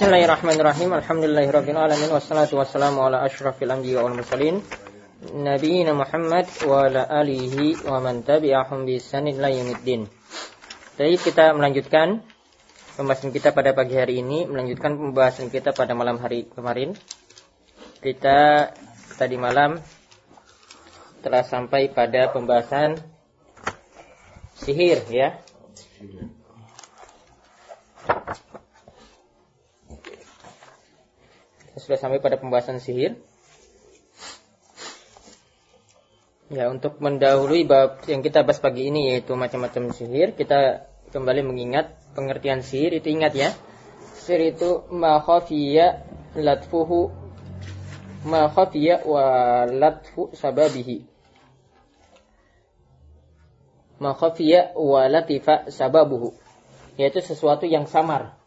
Bismillahirrahmanirrahim. Alhamdulillahirabbil alamin wassalatu wassalamu ala asyrafil anbiya'i wal mursalin nabiyina Muhammad wa ala alihi wa man tabi'ahum bi ihsanin ila yaumiddin. Jadi kita melanjutkan pembahasan kita pada pagi hari ini, melanjutkan pembahasan kita pada malam hari kemarin. Kita tadi malam telah sampai pada pembahasan sihir ya. Sudah sampai pada pembahasan sihir. Ya, untuk mendahului bab yang kita bahas pagi ini yaitu macam-macam sihir, kita kembali mengingat pengertian sihir itu ingat ya. Sihir itu ma khafiya latfuhu ma khafiya wa latfu sababihi. Wa latifa sababuhu. Yaitu sesuatu yang samar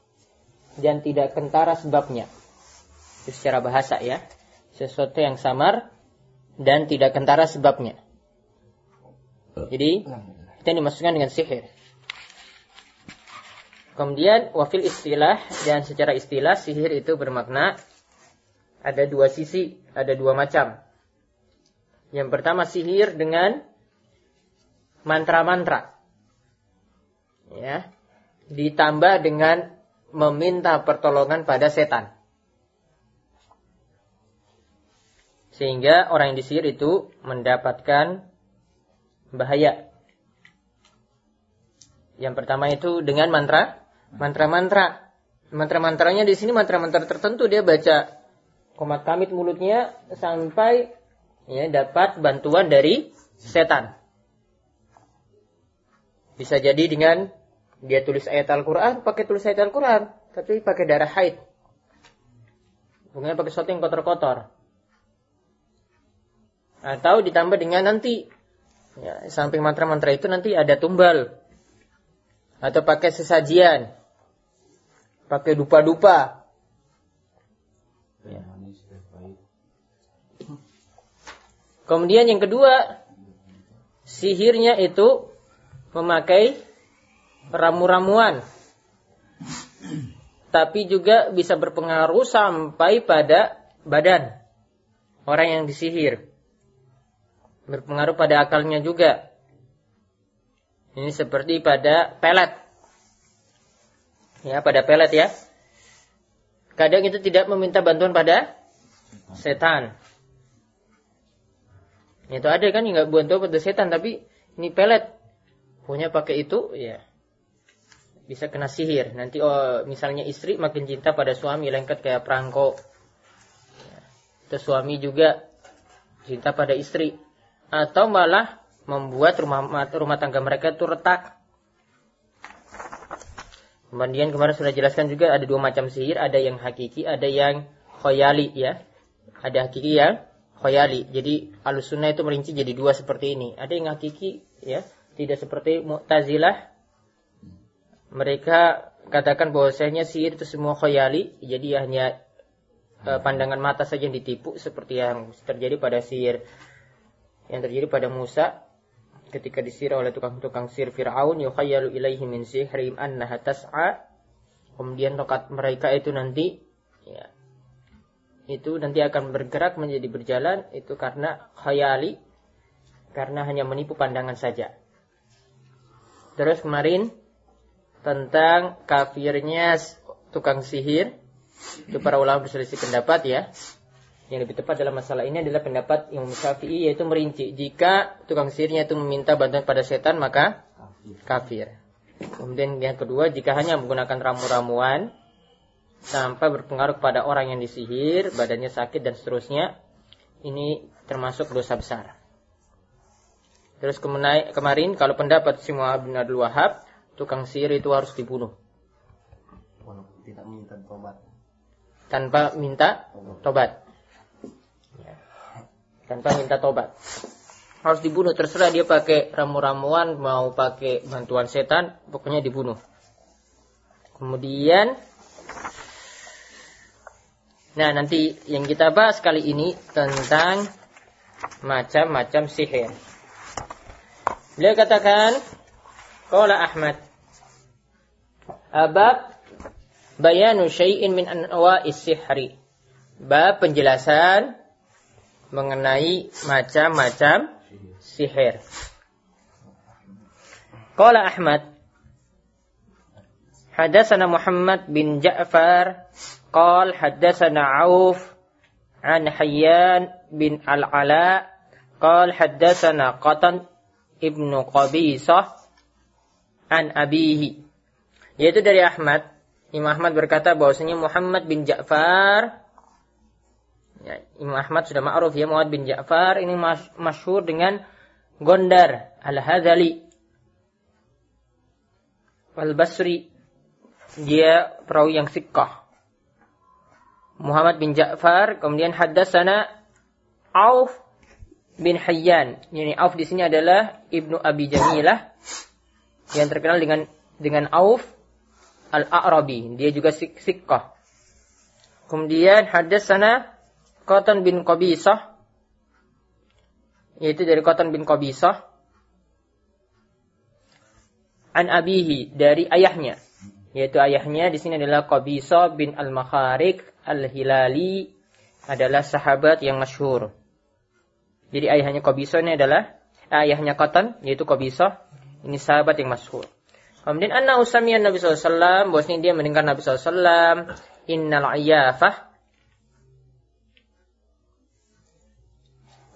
dan tidak kentara sebabnya. Itu secara bahasa ya. Sesuatu yang samar dan tidak kentara sebabnya. Jadi, kita dimasukkan dengan sihir. Kemudian, wafil istilah, dan secara istilah, sihir itu bermakna ada dua sisi, ada dua macam. Yang pertama sihir dengan mantra-mantra. Ya. Ditambah dengan meminta pertolongan pada setan. Sehingga orang yang disihir itu mendapatkan bahaya. Yang pertama itu dengan mantra, mantra-mantra. Mantra-mantranya di sini mantra-mantra tertentu dia baca komat kamit mulutnya sampai ya dapat bantuan dari setan. Bisa jadi dengan dia tulis ayat Al-Quran, pakai tulis ayat Al-Quran, tapi pakai darah haid. Bukan pakai sesuatu kotor-kotor. Atau ditambah dengan nanti ya, samping mantra-mantra itu nanti ada tumbal atau pakai sesajian, pakai dupa-dupa. Ya. Kemudian yang kedua, sihirnya itu memakai ramu-ramuan. Tapi juga bisa berpengaruh sampai pada badan orang yang disihir berpengaruh pada akalnya juga. Ini seperti pada pelet. Ya, pada pelet ya. Kadang itu tidak meminta bantuan pada setan. Itu ada kan nggak bantuan pada setan, tapi ini pelet punya pakai itu, ya bisa kena sihir. Nanti oh, misalnya istri makin cinta pada suami lengket kayak perangko. Ya. Itu suami juga cinta pada istri atau malah membuat rumah rumah tangga mereka itu retak. Kemudian kemarin sudah jelaskan juga ada dua macam sihir, ada yang hakiki, ada yang khoyali ya. Ada hakiki yang khoyali. Jadi alusunah itu merinci jadi dua seperti ini. Ada yang hakiki ya, tidak seperti Mu'tazilah. Mereka katakan bahwasanya sihir itu semua khoyali, jadi hanya uh, pandangan mata saja yang ditipu seperti yang terjadi pada sihir yang terjadi pada Musa ketika disirah oleh tukang-tukang sir Fir'aun yukhayyalu ilaihi min sihrim annaha tas'a. Kemudian tokat mereka itu nanti ya, itu nanti akan bergerak menjadi berjalan itu karena khayali karena hanya menipu pandangan saja. Terus kemarin tentang kafirnya tukang sihir itu para ulama berselisih pendapat ya yang lebih tepat dalam masalah ini adalah pendapat Imam Syafi'i yaitu merinci jika tukang sihirnya itu meminta bantuan pada setan maka kafir. Kemudian yang kedua jika hanya menggunakan ramu-ramuan sampai berpengaruh kepada orang yang disihir, badannya sakit dan seterusnya, ini termasuk dosa besar. Terus kemarin kalau pendapat semua bin Abdul Wahab, tukang sihir itu harus dibunuh. tidak minta tobat. Tanpa minta tobat tanpa minta tobat. Harus dibunuh terserah dia pakai ramu-ramuan mau pakai bantuan setan, pokoknya dibunuh. Kemudian Nah, nanti yang kita bahas kali ini tentang macam-macam sihir. Beliau katakan, Qala Ahmad, Abab bayanu syai'in min anwa'is sihri. Bab penjelasan mengenai macam-macam sihir. Qala Ahmad Hadatsana Muhammad bin Ja'far qal hadatsana Auf an Hayyan bin Al-Ala qal hadatsana Qatan ibnu Qabisah an abihi yaitu dari Ahmad Imam Ahmad berkata bahwasanya Muhammad bin Ja'far ya, Imam Ahmad sudah ma'ruf ya Muhammad bin Ja'far ini mas masyhur dengan Gondar Al-Hadzali Al-Basri dia perawi yang sikkah. Muhammad bin Ja'far kemudian haddatsana Auf bin Hayyan. Yani Auf di sini adalah Ibnu Abi Jamilah yang terkenal dengan dengan Auf Al-A'rabi. Dia juga sik sikkah. Kemudian haddatsana Qatan bin Qabisah. Yaitu dari Qatan bin Qabisah. An abihi dari ayahnya. Yaitu ayahnya di sini adalah Qabisa bin Al-Makharik Al-Hilali. Adalah sahabat yang masyhur. Jadi ayahnya Qabisa ini adalah ayahnya Qatan yaitu Qabisa ini sahabat yang masyhur. Kemudian anna usamiyan Nabi SAW bahwasanya dia mendengar Nabi SAW innal iyafah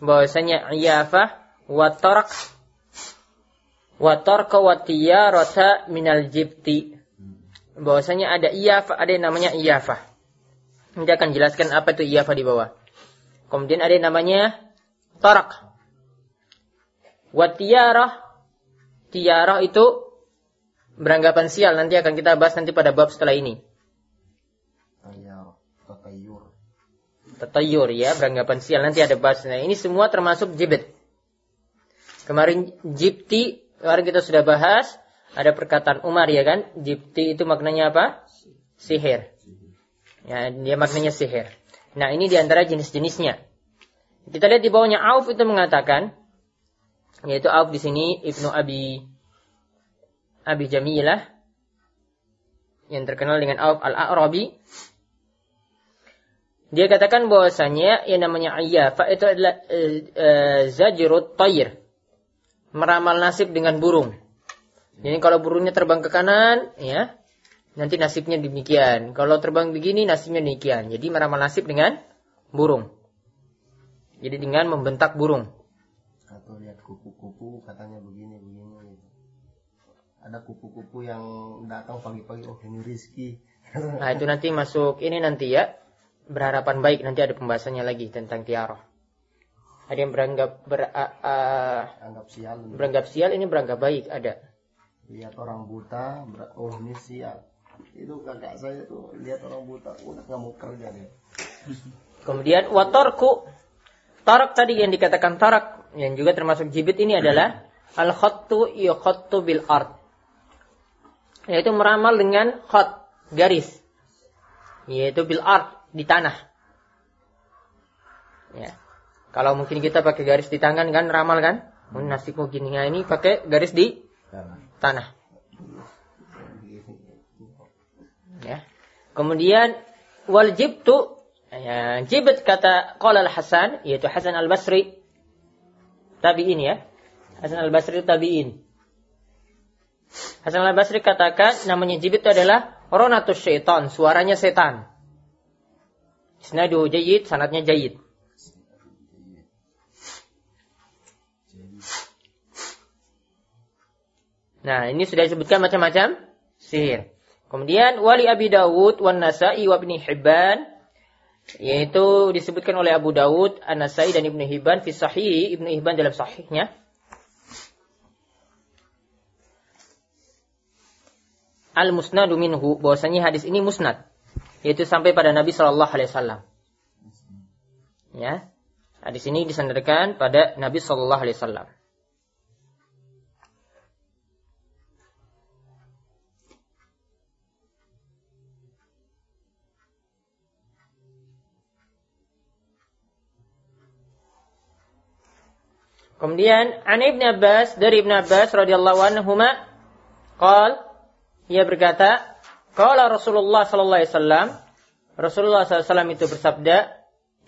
bahwasanya iyafah wa tarak wa tarka wa tiyarata minal jibti bahwasanya ada iyafah, ada yang namanya iyafah. Nanti akan jelaskan apa itu iyafah di bawah. Kemudian ada yang namanya tarak. Watiyarah. Tiarah itu beranggapan sial. Nanti akan kita bahas nanti pada bab setelah ini. Tatayur. Tatayur ya, beranggapan sial. Nanti ada bahasnya. Ini semua termasuk jibit. Kemarin jibti, kemarin kita sudah bahas ada perkataan Umar ya kan? Jipti itu maknanya apa? Sihir. Ya, dia maknanya sihir. Nah, ini di antara jenis-jenisnya. Kita lihat di bawahnya Auf itu mengatakan yaitu Auf di sini Ibnu Abi Abi Jamilah yang terkenal dengan Auf Al-A'rabi dia katakan bahwasanya yang namanya ayyafa itu adalah e, e, zajrut tayr meramal nasib dengan burung jadi kalau burungnya terbang ke kanan, ya, nanti nasibnya demikian. Kalau terbang begini, nasibnya demikian. Jadi meramal nasib dengan burung. Jadi dengan membentak burung. Atau lihat kupu-kupu katanya begini begini. Gitu. Ada kupu-kupu yang datang pagi-pagi, oh ini rizki. Nah itu nanti masuk ini nanti ya. Berharapan baik nanti ada pembahasannya lagi tentang tiaroh. Ada yang beranggap ber, uh, uh, Anggap sial. Beranggap sial ini beranggap baik ada. Lihat orang buta oh ini siap itu kakak saya tuh lihat orang buta udah nggak mau kerja nih kemudian watorku tarak tadi yang dikatakan tarak yang juga termasuk jibit ini adalah al khattu yukhattu bil art yaitu meramal dengan khat garis. Yaitu bil art di tanah ya kalau mungkin kita pakai garis di tangan kan ramal kan hmm. nasibmu gini nah ini pakai garis di tanah. Ya. Kemudian wal jibtu ya, jibt kata qala al Hasan yaitu Hasan al Basri tabi'in ya. Hasan al Basri tabi'in. Hasan al Basri katakan namanya jibit itu adalah ronatus syaitan, suaranya setan. Isnaduhu jayyid, sanatnya jayyid. Nah, ini sudah disebutkan macam-macam sihir. Kemudian wali Abi Dawud wan Nasa'i wa Ibnu Hibban yaitu disebutkan oleh Abu Dawud, An-Nasai dan Ibnu Hibban fi sahih Ibnu Hibban dalam sahihnya. Al-musnadu minhu bahwasanya hadis ini musnad yaitu sampai pada Nabi Shallallahu alaihi wasallam. Ya. Hadis ini disandarkan pada Nabi Shallallahu alaihi wasallam. Kemudian an Ibn Abbas dari Ibn Abbas radhiyallahu anhu qal ia berkata Kalau Rasulullah sallallahu alaihi wasallam Rasulullah SAW itu bersabda,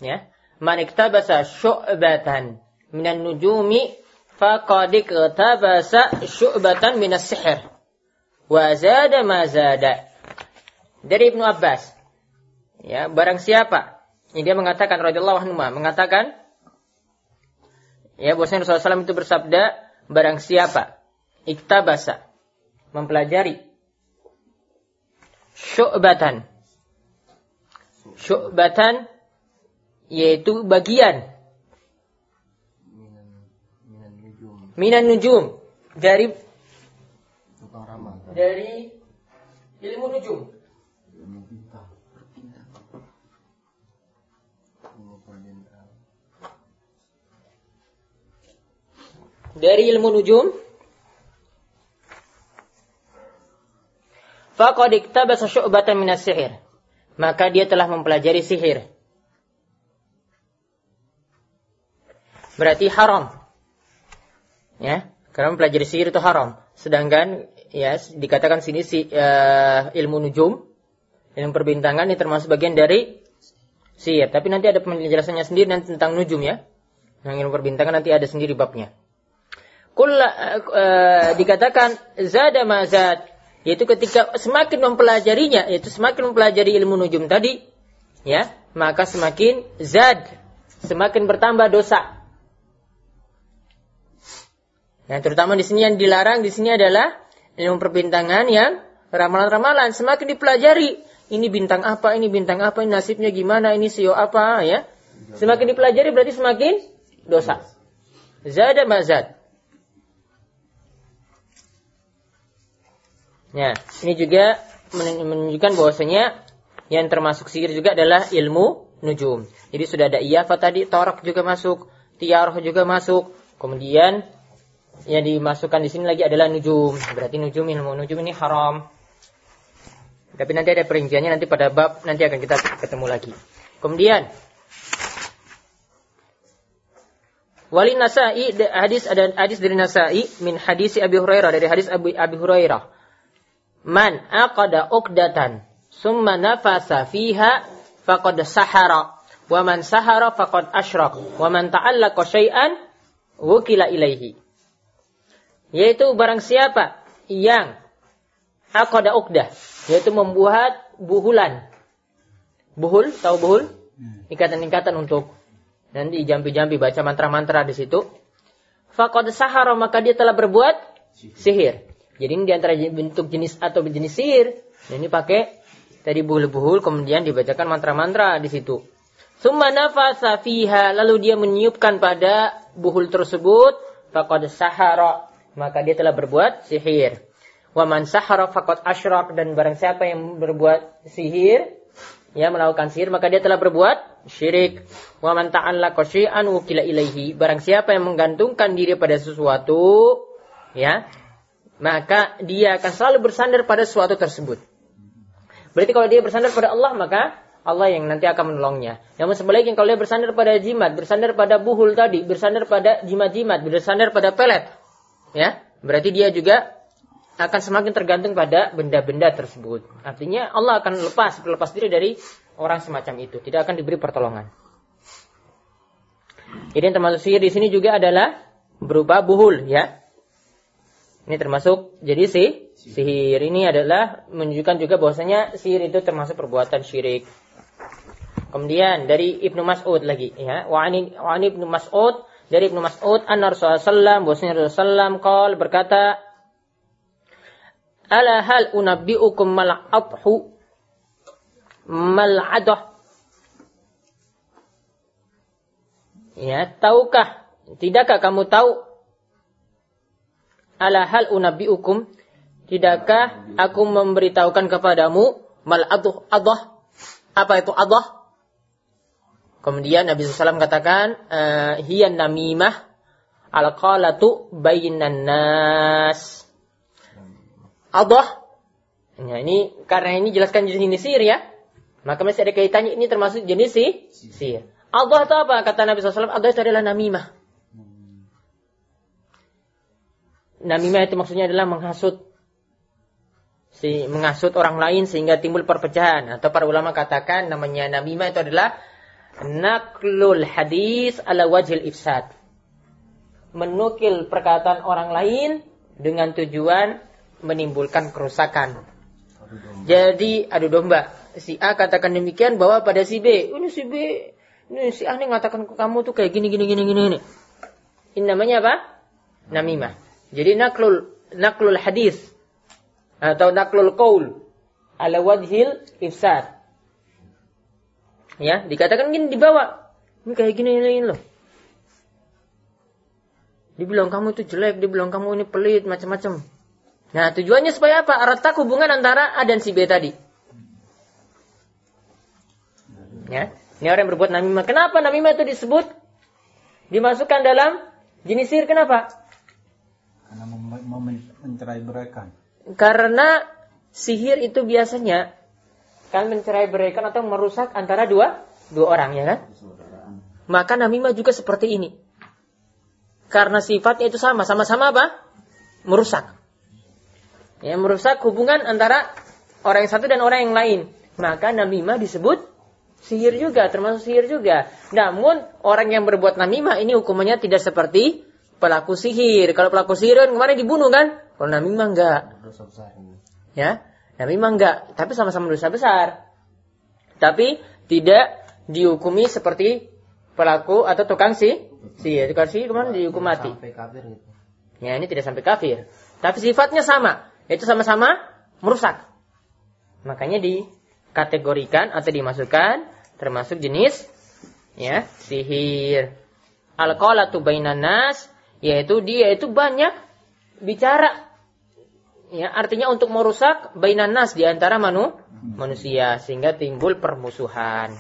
ya, "Man iktabasa syu'batan minan nujumi faqad iktabasa syu'batan minas sihr." Wa zada ma zada. Dari Ibnu Abbas. Ya, barang siapa ini dia mengatakan radhiyallahu anhu mengatakan ya bahwasanya Rasulullah SAW itu bersabda barang siapa iktabasa mempelajari syu'batan. Syu'batan yaitu bagian. Minan nujum. Dari dari ilmu nujum. Dari ilmu nujum faqad iktabasa syu'batan minas sihir maka dia telah mempelajari sihir. Berarti haram. Ya karena mempelajari sihir itu haram. Sedangkan ya dikatakan sini si uh, ilmu nujum ilmu perbintangan ini termasuk bagian dari sihir. Tapi nanti ada penjelasannya sendiri nanti tentang nujum ya. Yang ilmu perbintangan nanti ada sendiri babnya. Kulla, uh, dikatakan zada mazad yaitu ketika semakin mempelajarinya yaitu semakin mempelajari ilmu nujum tadi ya maka semakin zad semakin bertambah dosa Nah, terutama di sini yang dilarang di sini adalah ilmu perbintangan yang ramalan-ramalan semakin dipelajari. Ini bintang apa, ini bintang apa, ini nasibnya gimana, ini sio apa, ya. Semakin dipelajari berarti semakin dosa. Zada mazad. Ya, ini juga menunjukkan bahwasanya yang termasuk sihir juga adalah ilmu nujum. Jadi sudah ada iyafa tadi, torak juga masuk, tiaroh juga masuk, kemudian yang dimasukkan di sini lagi adalah nujum. Berarti nujum ilmu nujum ini haram. Tapi nanti ada perinciannya nanti pada bab nanti akan kita ketemu lagi. Kemudian Wali Nasai hadis ada hadis dari Nasai min hadis Abi Hurairah dari hadis Abi, Abi Hurairah. Man aqada uqdatan summa nafasa fiha faqad sahara wa man sahara faqad asyrak wa man ta'allaqa syai'an wukila ilaihi. Yaitu barang siapa yang aqada uqdah, yaitu membuat buhulan. Buhul, tahu buhul? Ikatan-ikatan untuk nanti jampi-jampi baca mantra-mantra di situ. Faqad sahara maka dia telah berbuat sihir. Jadi ini di antara bentuk jenis atau jenis sihir. Ini pakai tadi buhul-buhul kemudian dibacakan mantra-mantra di situ. Summa nafasa fiha lalu dia meniupkan pada buhul tersebut faqad sahara maka dia telah berbuat sihir. Wa man sahara faqad asyrak dan barang siapa yang berbuat sihir ya melakukan sihir maka dia telah berbuat syirik. Wa man ta'allaqa syai'an wukila ilaihi barang siapa yang menggantungkan diri pada sesuatu ya maka dia akan selalu bersandar pada sesuatu tersebut. Berarti kalau dia bersandar pada Allah maka Allah yang nanti akan menolongnya. Namun sebaliknya kalau dia bersandar pada jimat, bersandar pada buhul tadi, bersandar pada jimat-jimat, bersandar pada pelet, ya berarti dia juga akan semakin tergantung pada benda-benda tersebut. Artinya Allah akan lepas lepas diri dari orang semacam itu, tidak akan diberi pertolongan. Jadi yang termasuk sihir di sini juga adalah berupa buhul, ya. Ini termasuk jadi si sihir ini adalah menunjukkan juga bahwasanya sihir itu termasuk perbuatan syirik. Kemudian dari Ibnu Mas'ud lagi, ya. Wa ani Ibnu Mas'ud dari Ibnu Mas'ud anna Rasulullah sallam bahwasanya Rasulullah sallam qol berkata Ala hal unabbiukum mal adhu mal adah Ya, tahukah tidakkah kamu tahu Ala hal unabbiukum tidakkah aku memberitahukan kepadamu mal adah adah apa itu adah Kemudian Nabi SAW katakan, uh, hiyan namimah al-qalatu bainan nas. Allah. Ya, ini karena ini jelaskan jenis sihir ya. Maka masih ada kaitannya ini termasuk jenis sihir. Allah itu apa? Kata Nabi SAW, Allah itu adalah namimah. Namimah itu maksudnya adalah menghasut. si mengasut orang lain sehingga timbul perpecahan atau para ulama katakan namanya namimah itu adalah naklul hadis ala wajhil ifsad menukil perkataan orang lain dengan tujuan menimbulkan kerusakan. Jadi adu domba. Si A katakan demikian bahwa pada si B, ini si B, ini si A ini mengatakan ke kamu tuh kayak gini gini gini gini ini. Ini namanya apa? Namimah. Jadi naklul naklul hadis atau naklul qaul ala wajhil ifsad. Ya, dikatakan gini dibawa. Ini kayak gini ini loh. Dibilang kamu itu jelek, dibilang kamu ini pelit, macam-macam. Nah, tujuannya supaya apa? Retak hubungan antara A dan si B tadi. Ya. Ini orang yang berbuat namimah. Kenapa namimah itu disebut? Dimasukkan dalam jenis sihir. Kenapa? Karena mau mencerai beraikan. Karena sihir itu biasanya kan mencerai beraikan atau merusak antara dua dua orang ya kan? Maka namimah juga seperti ini. Karena sifatnya itu sama, sama-sama apa? Merusak. Ya, merusak hubungan antara orang yang satu dan orang yang lain. Maka namimah disebut sihir juga, termasuk sihir juga. Namun orang yang berbuat namimah ini hukumannya tidak seperti pelaku sihir. Kalau pelaku sihir kan kemarin dibunuh kan? Kalau namimah enggak. Ya, namimah enggak, tapi sama-sama dosa besar. Tapi tidak dihukumi seperti pelaku atau tukang si sihir. Tukang sihir ke mana dihukum mati. Sampai kafir gitu. Ya ini tidak sampai kafir. Tapi sifatnya sama. Itu sama-sama merusak. Makanya dikategorikan atau dimasukkan termasuk jenis ya sihir. Al-qalatu bainan nas yaitu dia itu banyak bicara ya artinya untuk merusak bainan nas di antara manu, manusia sehingga timbul permusuhan.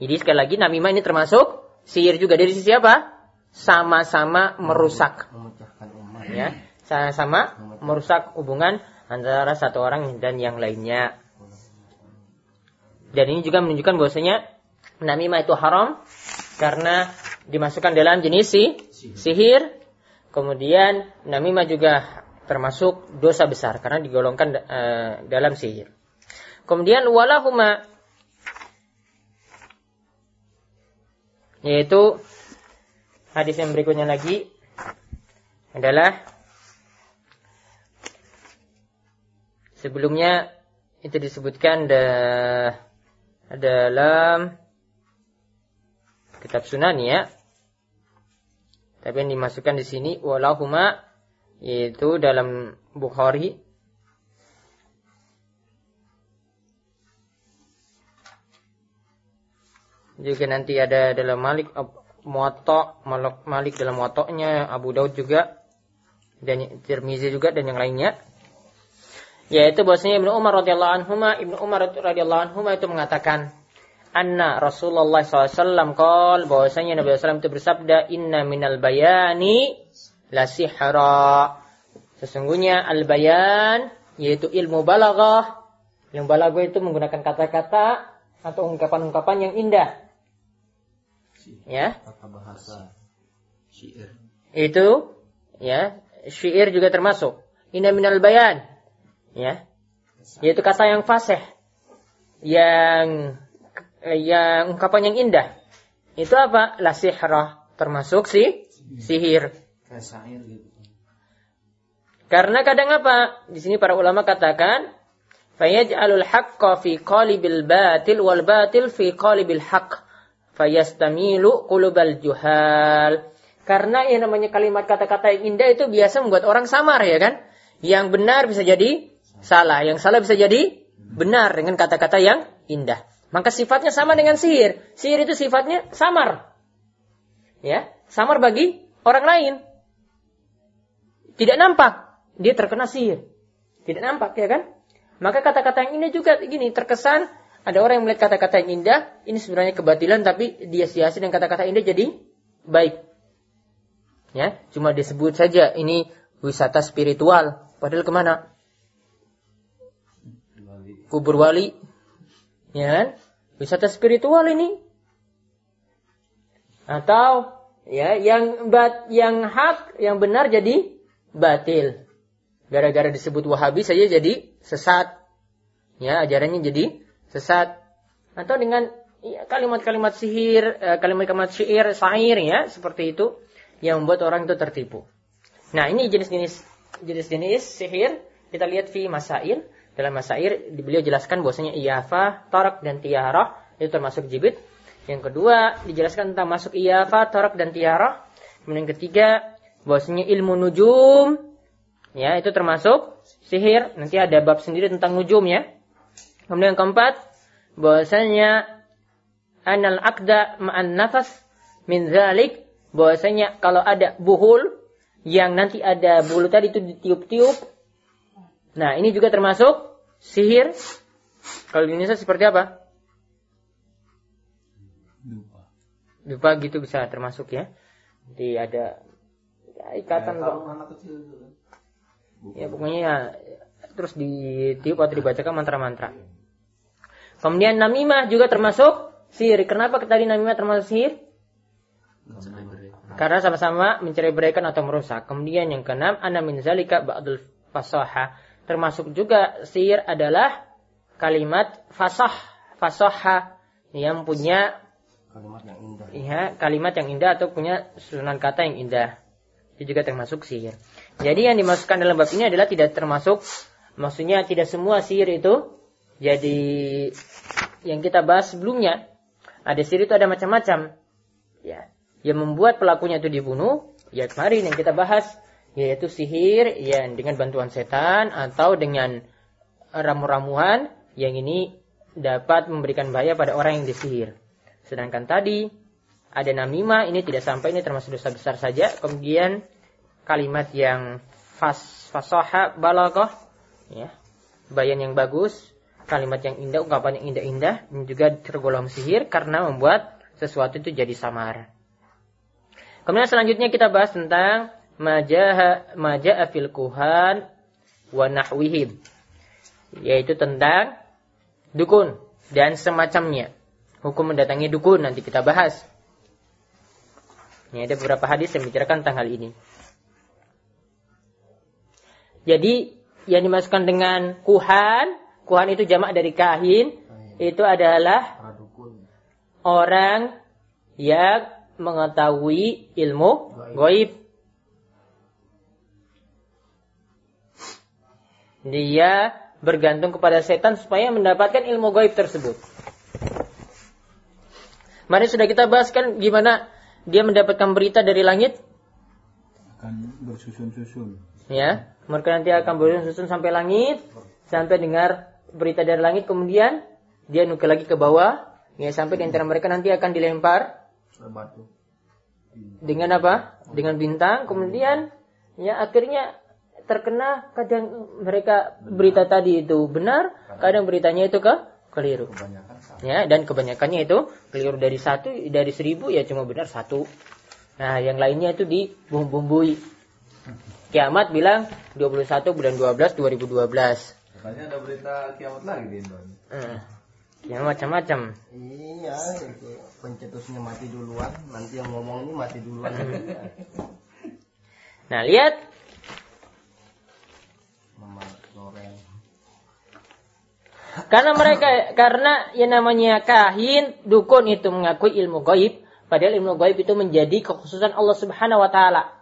Jadi sekali lagi namimah ini termasuk sihir juga dari sisi apa? Sama-sama merusak. Ya, sama-sama merusak hubungan antara satu orang dan yang lainnya. Dan ini juga menunjukkan bahwasanya namimah itu haram karena dimasukkan dalam jenis si, sihir. Kemudian namimah juga termasuk dosa besar karena digolongkan uh, dalam sihir. Kemudian walahuma Yaitu hadis yang berikutnya lagi adalah sebelumnya itu disebutkan dalam kitab Sunan ya. Tapi yang dimasukkan di sini walahuma yaitu dalam Bukhari juga nanti ada dalam Malik Muwatta Malik dalam Muwatta'nya Abu Daud juga dan Tirmizi juga dan yang lainnya yaitu bahwasanya Ibnu Umar radhiyallahu anhu Ibnu Umar radhiyallahu anhu itu mengatakan anna Rasulullah SAW kal bahwasanya Nabi SAW itu bersabda inna minal bayani la sihra sesungguhnya al bayan yaitu ilmu balaghah ilmu balaghah itu menggunakan kata-kata atau ungkapan-ungkapan yang indah ya Tata bahasa. Syair. itu ya syair juga termasuk inna minal bayan ya yaitu kata yang fasih yang yang ungkapan yang indah itu apa la sihrah termasuk si sihir gitu. karena kadang apa di sini para ulama katakan fayaj'alul haqqa fi qalibil batil wal batil fi qalibil haqq fayastamilu qulubal juhal. Karena yang namanya kalimat kata-kata yang indah itu biasa membuat orang samar ya kan? Yang benar bisa jadi salah, yang salah bisa jadi benar dengan kata-kata yang indah. Maka sifatnya sama dengan sihir. Sihir itu sifatnya samar. Ya, samar bagi orang lain. Tidak nampak dia terkena sihir. Tidak nampak ya kan? Maka kata-kata yang indah juga gini terkesan ada orang yang melihat kata-kata yang indah, ini sebenarnya kebatilan tapi dia siasi dengan kata-kata indah jadi baik. Ya, cuma disebut saja ini wisata spiritual. Padahal ke mana? Kubur wali. Ya kan? Wisata spiritual ini. Atau ya yang bat yang hak yang benar jadi batil. gara-gara disebut Wahabi saja jadi sesat. Ya, ajarannya jadi sesat. Atau dengan ya, kalimat-kalimat sihir, eh, kalimat-kalimat syair, syair ya, seperti itu yang membuat orang itu tertipu. Nah, ini jenis-jenis jenis-jenis sihir kita lihat fi masail. Dalam masail beliau jelaskan bahwasanya iyafa, tarak dan tiarah itu termasuk jibit. Yang kedua dijelaskan tentang masuk iyafa, tarak dan tiarah. Kemudian yang ketiga bahwasanya ilmu nujum ya itu termasuk sihir. Nanti ada bab sendiri tentang nujum ya. Kemudian yang keempat bahwasanya anal akda ma'an nafas min zalik bahwasanya kalau ada buhul yang nanti ada bulu tadi itu ditiup-tiup. Nah, ini juga termasuk sihir. Kalau di Indonesia seperti apa? Lupa. Lupa gitu bisa termasuk ya. Jadi ada ya, ikatan kok. anak kecil itu kan. Ya pokoknya ya terus ditiup atau dibacakan mantra-mantra. Kemudian namimah juga termasuk sihir. Kenapa tadi namimah termasuk sihir? Karena sama-sama mencerai beraikan atau merusak. Kemudian yang keenam, ana min zalika ba'dul fasaha. Termasuk juga sihir adalah kalimat fasah, fasaha yang punya Kalimat yang indah. ya, kalimat yang indah atau punya susunan kata yang indah. Itu juga termasuk sihir. Jadi yang dimasukkan dalam bab ini adalah tidak termasuk maksudnya tidak semua sihir itu jadi yang kita bahas sebelumnya. Ada sihir itu ada macam-macam. Ya, yang membuat pelakunya itu dibunuh, ya kemarin yang kita bahas yaitu sihir yang dengan bantuan setan atau dengan ramu-ramuan yang ini dapat memberikan bahaya pada orang yang disihir. Sedangkan tadi ada namima ini tidak sampai ini termasuk dosa besar saja. Kemudian kalimat yang fas fasoha balaghah ya. Bayan yang bagus, kalimat yang indah, ungkapan yang indah-indah dan juga tergolong sihir karena membuat sesuatu itu jadi samar. Kemudian selanjutnya kita bahas tentang majaha maja'a fil kuhan wa nahwihim. Yaitu tentang dukun dan semacamnya. Hukum mendatangi dukun nanti kita bahas. Ini ada beberapa hadis yang membicarakan tentang hal ini. Jadi yang dimasukkan dengan kuhan, kuhan itu jamak dari kahin, itu adalah orang yang mengetahui ilmu goib. Dia bergantung kepada setan supaya mendapatkan ilmu goib tersebut. Mari sudah kita bahas kan gimana dia mendapatkan berita dari langit, Akan bersusun-susun. ya. Mereka nanti akan bersusun sampai langit, sampai dengar berita dari langit, kemudian dia nukil lagi ke bawah, ya sampai di antara mereka nanti akan dilempar dengan apa? Dengan bintang. Kemudian ya akhirnya terkena kadang mereka berita tadi itu benar, kadang beritanya itu ke keliru. Ya, dan kebanyakannya itu keliru dari satu, dari seribu ya cuma benar satu. Nah, yang lainnya itu dibumbui. Kiamat bilang 21 bulan 12 2012. Katanya ada berita kiamat lagi di Indonesia. Hmm. Ya macam-macam. Iya, itu pencetusnya mati duluan, nanti yang ngomong ini mati duluan. Nah, lihat. Karena mereka karena yang namanya kahin, dukun itu mengakui ilmu gaib, padahal ilmu gaib itu menjadi kekhususan Allah Subhanahu wa taala.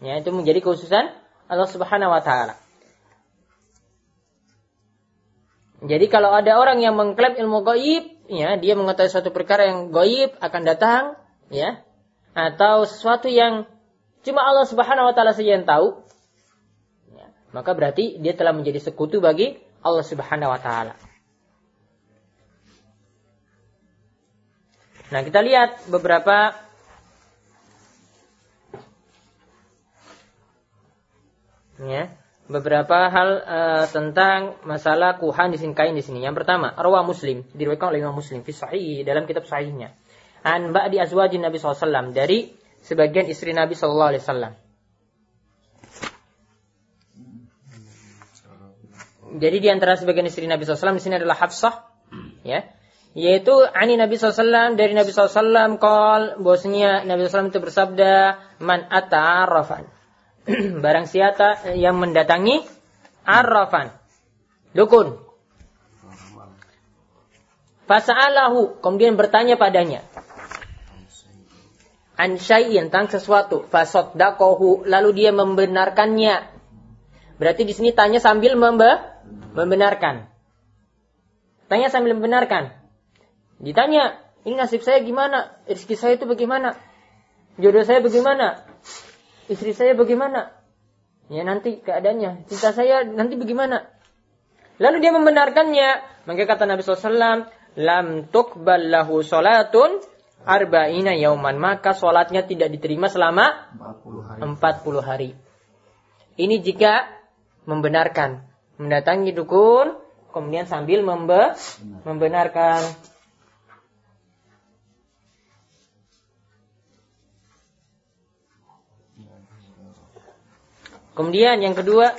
Ya, itu menjadi kekhususan Allah Subhanahu wa taala. Jadi kalau ada orang yang mengklaim ilmu gaib, ya, dia mengetahui suatu perkara yang gaib akan datang, ya, atau sesuatu yang cuma Allah Subhanahu wa taala saja yang tahu, maka berarti dia telah menjadi sekutu bagi Allah Subhanahu wa taala. Nah, kita lihat beberapa ya, beberapa hal eh, tentang masalah kuhan disingkain di sini. Yang pertama, rawa Muslim, diriwayatkan oleh Imam Muslim fi dalam kitab sahihnya. An ba'di azwajin Nabi SAW dari sebagian istri Nabi SAW. Jadi di antara sebagian istri Nabi SAW di sini adalah Hafsah, ya, yaitu ani Nabi SAW dari Nabi SAW kal bahwasanya Nabi SAW itu bersabda man ata'arafan Barang siapa yang mendatangi arrafan. Dukun. Fasa'alahu. Kemudian bertanya padanya. An tentang sesuatu. Fasodakohu. Lalu dia membenarkannya. Berarti di sini tanya sambil membe membenarkan. Tanya sambil membenarkan. Ditanya, ini nasib saya gimana? Rezeki saya itu bagaimana? Jodoh saya bagaimana? Istri saya bagaimana? Ya nanti keadaannya. Cinta saya nanti bagaimana? Lalu dia membenarkannya. Maka kata Nabi SAW, Lam tuqbal lahu sholatun arba'ina yauman. Maka sholatnya tidak diterima selama 40 hari. 40 hari. Ini jika membenarkan. Mendatangi dukun, kemudian sambil membe membenarkan. Kemudian yang kedua,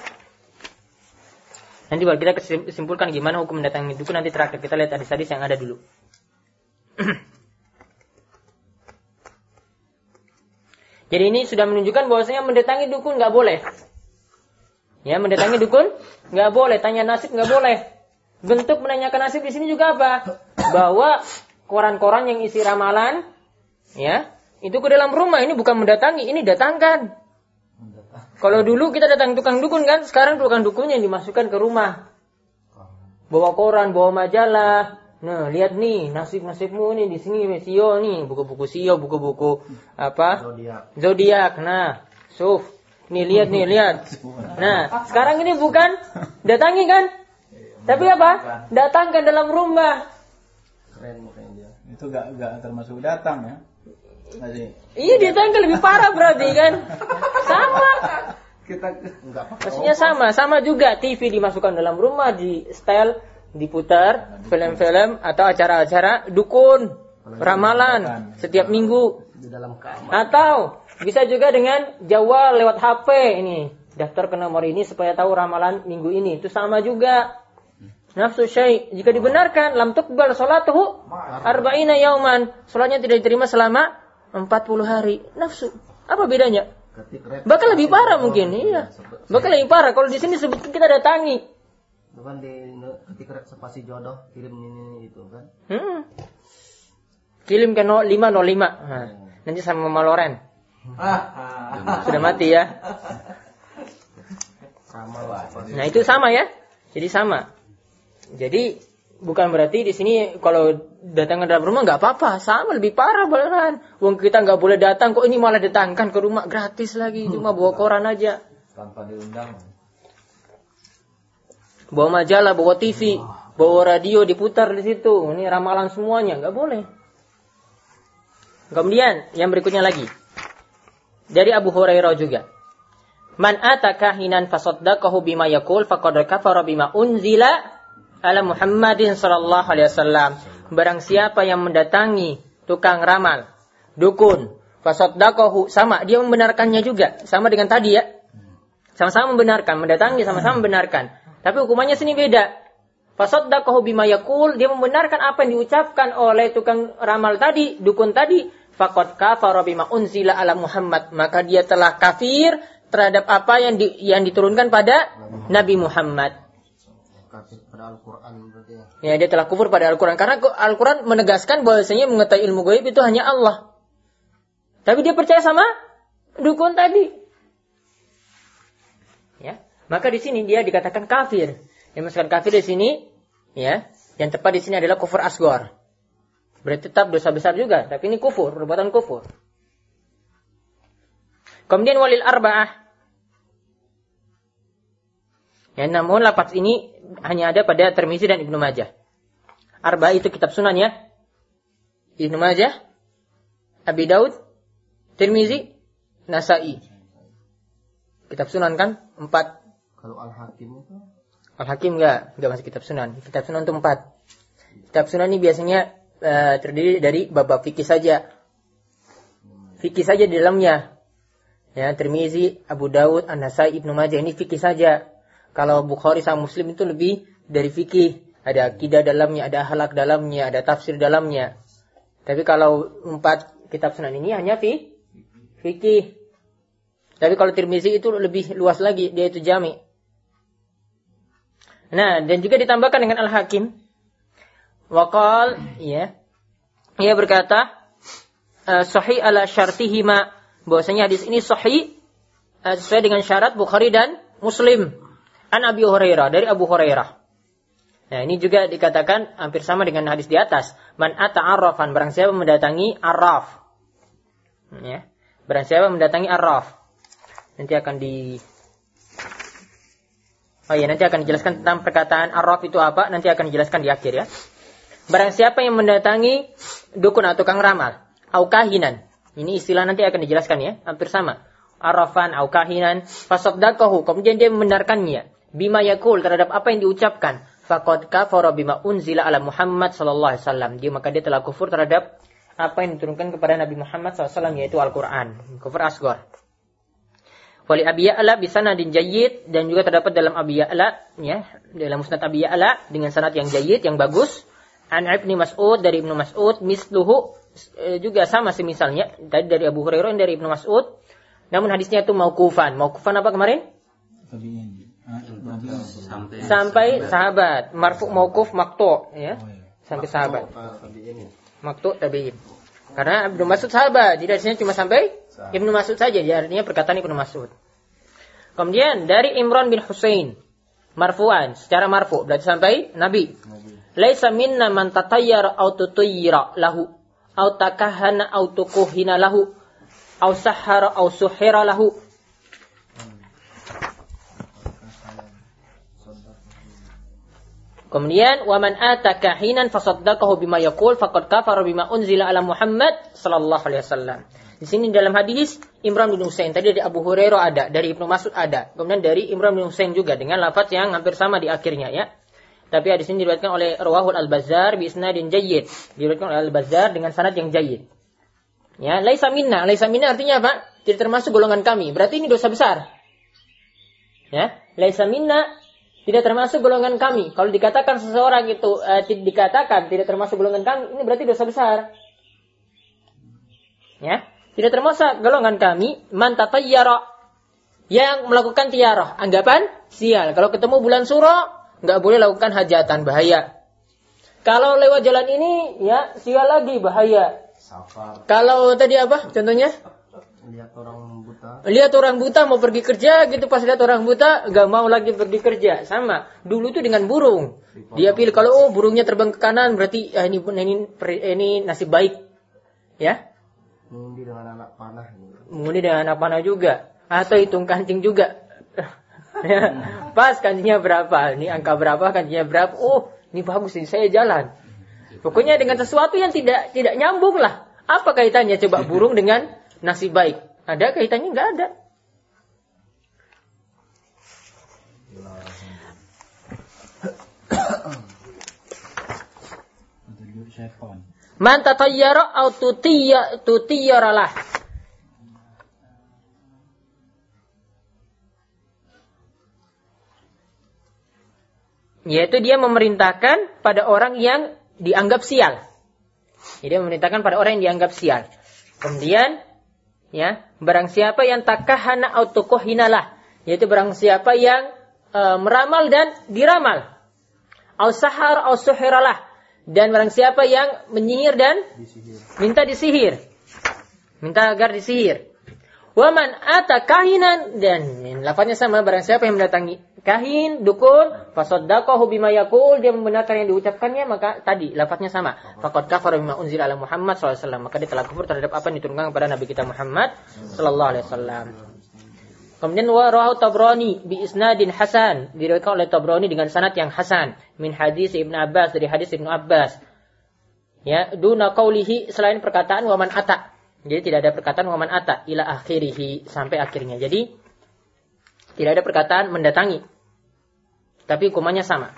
nanti baru kita simpulkan gimana hukum mendatangi dukun nanti terakhir kita lihat hadis-hadis yang ada dulu. Jadi ini sudah menunjukkan bahwasanya mendatangi dukun nggak boleh. Ya, mendatangi dukun nggak boleh, tanya nasib nggak boleh. Bentuk menanyakan nasib di sini juga apa? Bahwa koran-koran yang isi ramalan, ya, itu ke dalam rumah. Ini bukan mendatangi, ini datangkan. Kalau dulu kita datang tukang dukun kan, sekarang tukang dukunnya yang dimasukkan ke rumah. Bawa koran, bawa majalah. Nah, lihat nih nasib-nasibmu nih di sini Sio nih, buku-buku Sio, buku-buku apa? Zodiak. Zodiak. Nah, suf. Nih lihat nih, lihat. Nah, sekarang ini bukan datangi kan? Tapi apa? Datangkan dalam rumah. Keren mukanya dia. Itu gak, gak termasuk datang ya. Masih. Iya, datangkan lebih parah berarti kan? Sama. Kita Enggak Maksudnya sama, sama juga TV dimasukkan dalam rumah di setel, diputar film-film atau acara-acara dukun, ramalan setiap minggu. di dalam kamar. Atau bisa juga dengan Jawa lewat HP ini. Daftar ke nomor ini supaya tahu ramalan minggu ini. Itu sama juga. Nafsu syai. Jika dibenarkan, lam tuqbal salatuhu arba'ina yauman. Salatnya tidak diterima selama 40 hari. Nafsu. Apa bedanya? Bahkan lebih parah mungkin. Iya. Bahkan lebih parah. Kalau di sini sebutkan kita datangi. Itu kan di ketik rep spasi jodoh kirim ini itu kan. Hmm. Kirim ke 0505. Nah, nanti sama Mama Loren. Sudah mati ya. Nah itu sama ya. Jadi sama. Jadi bukan berarti di sini kalau datang ke dalam rumah nggak apa-apa, sama lebih parah malahan. Wong kita nggak boleh datang, kok ini malah datangkan ke rumah gratis lagi, cuma bawa koran aja, tanpa diundang. bawa majalah, bawa TV, bawa radio diputar di situ. Ini ramalan semuanya, nggak boleh. Kemudian yang berikutnya lagi dari Abu Hurairah juga. Man ataka hinan fasaddaqahu bima yaqul faqad kafara bima unzila ala Muhammadin sallallahu alaihi wasallam. Barang siapa yang mendatangi tukang ramal, dukun, fasaddaqahu sama dia membenarkannya juga, sama dengan tadi ya. Sama-sama membenarkan, mendatangi sama-sama membenarkan. Tapi hukumannya sini beda. Fasaddaqahu bima yaqul, dia membenarkan apa yang diucapkan oleh tukang ramal tadi, dukun tadi, faqad kafara bima unzila ala Muhammad, maka dia telah kafir terhadap apa yang di, yang diturunkan pada Nabi Muhammad. Kafir pada Al-Quran berarti ya. Ya, dia telah kufur pada Al-Quran. Karena Al-Quran menegaskan bahwasanya mengetahui ilmu gaib itu hanya Allah. Tapi dia percaya sama dukun tadi. Ya, maka di sini dia dikatakan kafir. Yang maksudkan kafir di sini, ya, yang tepat di sini adalah kufur asgor. Berarti tetap dosa besar juga, tapi ini kufur, perbuatan kufur. Kemudian walil arba'ah. Ya, namun lapat ini hanya ada pada Tirmizi dan Ibnu Majah. Arba itu kitab sunan ya. Ibnu Majah, Abi Daud, Tirmizi, Nasai. Kitab sunan kan? Empat. Kalau Al-Hakim itu Al-Hakim enggak, enggak masuk kitab sunan. Kitab sunan itu empat. Kitab sunan ini biasanya eh, terdiri dari bab-bab fikih saja. Fikih saja di dalamnya. Ya, Tirmizi, Abu Daud, An-Nasai, Ibnu Majah ini fikih saja. Kalau Bukhari sama Muslim itu lebih dari fikih. Ada akidah dalamnya, ada halak dalamnya, ada tafsir dalamnya. Tapi kalau empat kitab sunan ini hanya fi fikih. Tapi kalau Tirmizi itu lebih luas lagi, dia itu jami. Nah, dan juga ditambahkan dengan Al-Hakim. Waqal, ya. Ia berkata, eh, sahih ala syartihima. Bahwasanya hadis ini sahih eh, sesuai dengan syarat Bukhari dan Muslim. An Abi Hurairah, dari Abu Hurairah. Nah, ini juga dikatakan hampir sama dengan hadis di atas. Man ata'arrafan, barang siapa mendatangi arraf. Ya. Barang siapa mendatangi arraf. Nanti akan di Oh iya, nanti akan dijelaskan tentang perkataan arraf itu apa, nanti akan dijelaskan di akhir ya. Barang siapa yang mendatangi dukun atau tukang ramal, au kahinan. Ini istilah nanti akan dijelaskan ya, hampir sama. Arafan au kahinan, fasaddaqahu, kemudian dia membenarkannya. Bima yakul terhadap apa yang diucapkan. Faqad kafara bima unzila ala Muhammad sallallahu alaihi wasallam. Dia maka dia telah kufur terhadap apa yang diturunkan kepada Nabi Muhammad SAW yaitu Al-Quran. Kufur asgar. Wali Abi Ya'la bisanadin jayyid dan juga terdapat dalam Abi Ya'la ya, dalam Musnad Abi Ya'la dengan sanad yang jayyid yang bagus. An Ibnu Mas'ud dari Ibnu Mas'ud misluhu e, juga sama misalnya tadi dari Abu Hurairah dan dari Ibnu Mas'ud. Namun hadisnya itu maukufan. Maukufan apa kemarin? Sampai Sampai sahabat. Marfu maukuf maktu ya. Sampai sahabat. Maktu tabi'in. Karena Ibnu Mas'ud sahabat, jadi hadisnya cuma sampai Ibnu Mas'ud saja, jadi artinya perkataan Ibnu Mas'ud. Kemudian dari Imran bin Husain, marfu'an, secara marfu, berarti sampai Nabi. Laisa minna man tatayyara aw tutayyira lahu aw takahana aw tukuhina lahu aw sahara aw suhira lahu. Kemudian waman ataka hinan fasaddaqahu bima yaqul faqad kafara bima unzila ala Muhammad sallallahu alaihi wasallam. Di sini dalam hadis Imran bin Husain tadi dari Abu Hurairah ada, dari Ibnu Mas'ud ada, kemudian dari Imran bin Husain juga dengan lafaz yang hampir sama di akhirnya ya. Tapi hadis ini diriwayatkan oleh Rawahul Al-Bazzar bi isnadin jayyid. Diriwayatkan oleh Al-Bazzar dengan sanad yang jayyid. Ya, laisa minna. Laisa minna artinya apa? Tidak termasuk golongan kami. Berarti ini dosa besar. Ya, laisa minna tidak termasuk golongan kami. Kalau dikatakan seseorang itu eh, dikatakan tidak termasuk golongan kami, ini berarti dosa besar. Ya, tidak termasuk golongan kami man tatayyara yang melakukan tiarah, anggapan sial. Kalau ketemu bulan suro, nggak boleh lakukan hajatan, bahaya. Kalau lewat jalan ini, ya sial lagi, bahaya. Safar, Kalau tadi apa contohnya? lihat orang buta. Lihat orang buta mau pergi kerja gitu pas lihat orang buta nggak mau lagi pergi kerja sama dulu tuh dengan burung dia pilih kalau oh burungnya terbang ke kanan berarti ah, ini ini ini nasib baik ya Mengundi dengan anak panah. mengundi dengan anak panah juga atau hitung kancing juga pas kancingnya berapa? Ini angka berapa? Kancingnya berapa? Oh ini bagus ini saya jalan. Pokoknya dengan sesuatu yang tidak tidak nyambung lah. Apa kaitannya? Coba burung dengan nasib baik. Ada kaitannya? Nggak ada. Man tatayyara au tutiyya Yaitu dia memerintahkan pada orang yang dianggap sial. Jadi memerintahkan pada orang yang dianggap sial. Kemudian ya, barang siapa yang takahana au tukuhinalah, yaitu barang siapa yang e, meramal dan diramal. Au sahar au suhiralah, dan barang siapa yang menyihir dan minta disihir. Minta agar disihir. Waman ata kahinan dan lafaznya sama barang siapa yang mendatangi kahin, dukun, fasaddaqahu bima yaqul dia membenarkan yang diucapkannya maka tadi lafaznya sama. Faqad kafara bima unzila ala Muhammad sallallahu alaihi wasallam maka dia telah kufur terhadap apa yang diturunkan kepada nabi kita Muhammad sallallahu alaihi wasallam. Kemudian wa rawahu Tabrani bi isnadin hasan diriwayatkan oleh Tabrani dengan sanad yang hasan min hadis Ibnu Abbas dari hadis Ibnu Abbas. Ya, duna qaulihi selain perkataan waman ata. Jadi tidak ada perkataan waman ata ila akhirih sampai akhirnya. Jadi tidak ada perkataan mendatangi. Tapi hukumannya sama.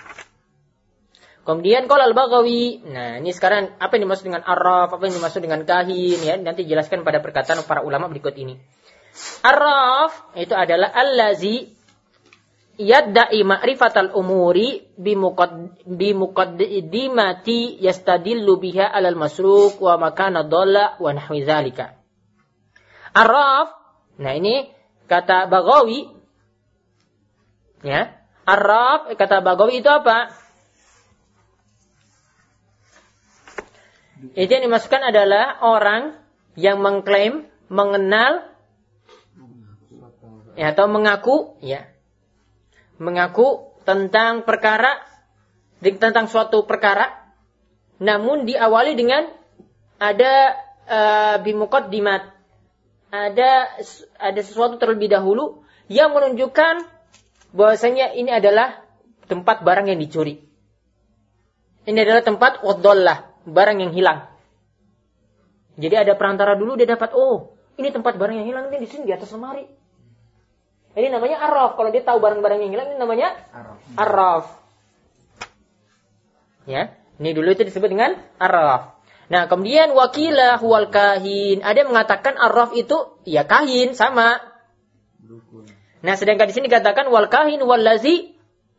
Kemudian kalau al-Baghawi, nah ini sekarang apa yang dimaksud dengan arraf, apa yang dimaksud dengan kahin ya, nanti jelaskan pada perkataan para ulama berikut ini. Arraf itu adalah allazi yadda'i ma'rifatal umuri bimuqaddimati yastadillu biha alal masruk wa makana dhalla wa nahwi zalika. Arraf, nah ini kata Bagawi ya, arraf kata Bagawi itu apa? Itu yang dimasukkan adalah orang yang mengklaim mengenal ya, atau mengaku ya mengaku tentang perkara tentang suatu perkara namun diawali dengan ada uh, dimat ada ada sesuatu terlebih dahulu yang menunjukkan bahwasanya ini adalah tempat barang yang dicuri. Ini adalah tempat wadollah, barang yang hilang. Jadi ada perantara dulu dia dapat, oh ini tempat barang yang hilang ini di sini di atas lemari. Ini namanya arraf. Kalau dia tahu barang-barang yang hilang ini namanya arraf. Ya, ini dulu itu disebut dengan arraf. Nah, kemudian wakilah wal kahin. Ada yang mengatakan arraf itu ya kahin sama. Nah, sedangkan di sini dikatakan wal kahin wal lazi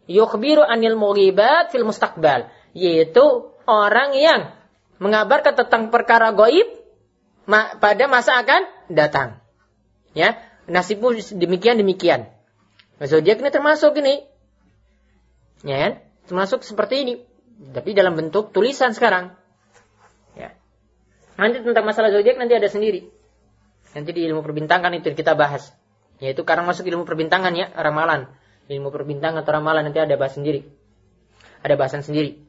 yukhbiru anil mughibat fil mustaqbal, yaitu orang yang mengabarkan tentang perkara goib pada masa akan datang. Ya, nasibmu demikian demikian. Zodiak ini termasuk ini. Ya kan? Termasuk seperti ini. Tapi dalam bentuk tulisan sekarang. Ya. Nanti tentang masalah zodiak nanti ada sendiri. Nanti di ilmu perbintangan itu kita bahas. Yaitu karena masuk ilmu perbintangan ya, ramalan. Ilmu perbintangan atau ramalan nanti ada bahas sendiri. Ada bahasan sendiri.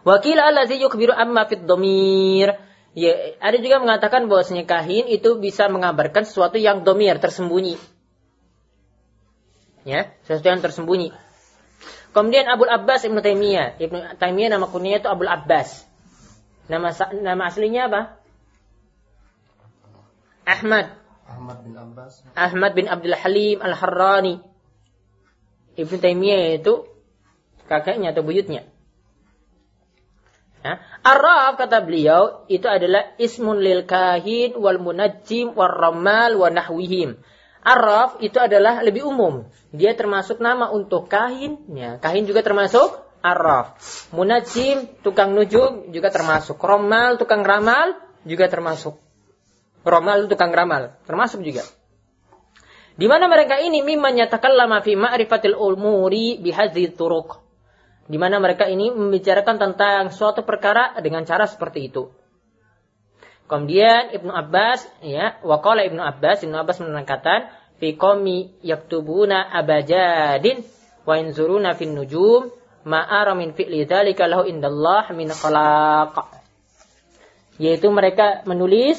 Wakil allazi yukbiru amma fit domir Ya, ada juga mengatakan bahwasanya kahin itu bisa mengabarkan sesuatu yang domir, tersembunyi. Ya, sesuatu yang tersembunyi. Kemudian Abu Abbas Ibnu Taimiyah. Ibnu Taimiyah nama kunyanya itu Abu Abbas. Nama nama aslinya apa? Ahmad. Ahmad bin Abbas. Ahmad bin Abdul Halim Al-Harrani. Ibnu Taimiyah itu kakaknya atau buyutnya. Ya. Arraf kata beliau itu adalah ismun lil kahin wal munajjim wal ramal wa nahwihim. Arraf itu adalah lebih umum. Dia termasuk nama untuk kahin. Ya. Kahin juga termasuk arraf. Munajjim, tukang nujum juga termasuk. Ramal, tukang ramal juga termasuk. Ramal, tukang ramal. Termasuk juga. Di mana mereka ini mimma nyatakan lama fi ma'rifatil umuri bihadzi turuq di mana mereka ini membicarakan tentang suatu perkara dengan cara seperti itu. Kemudian Ibnu Abbas ya, waqala Ibnu Abbas, Ibnu Abbas menerangkan fi qawmi yaktubuna abajadin wa yanzuruna fin nujum ma ara min fi'li dzalika lahu indallah min khalaq. Yaitu mereka menulis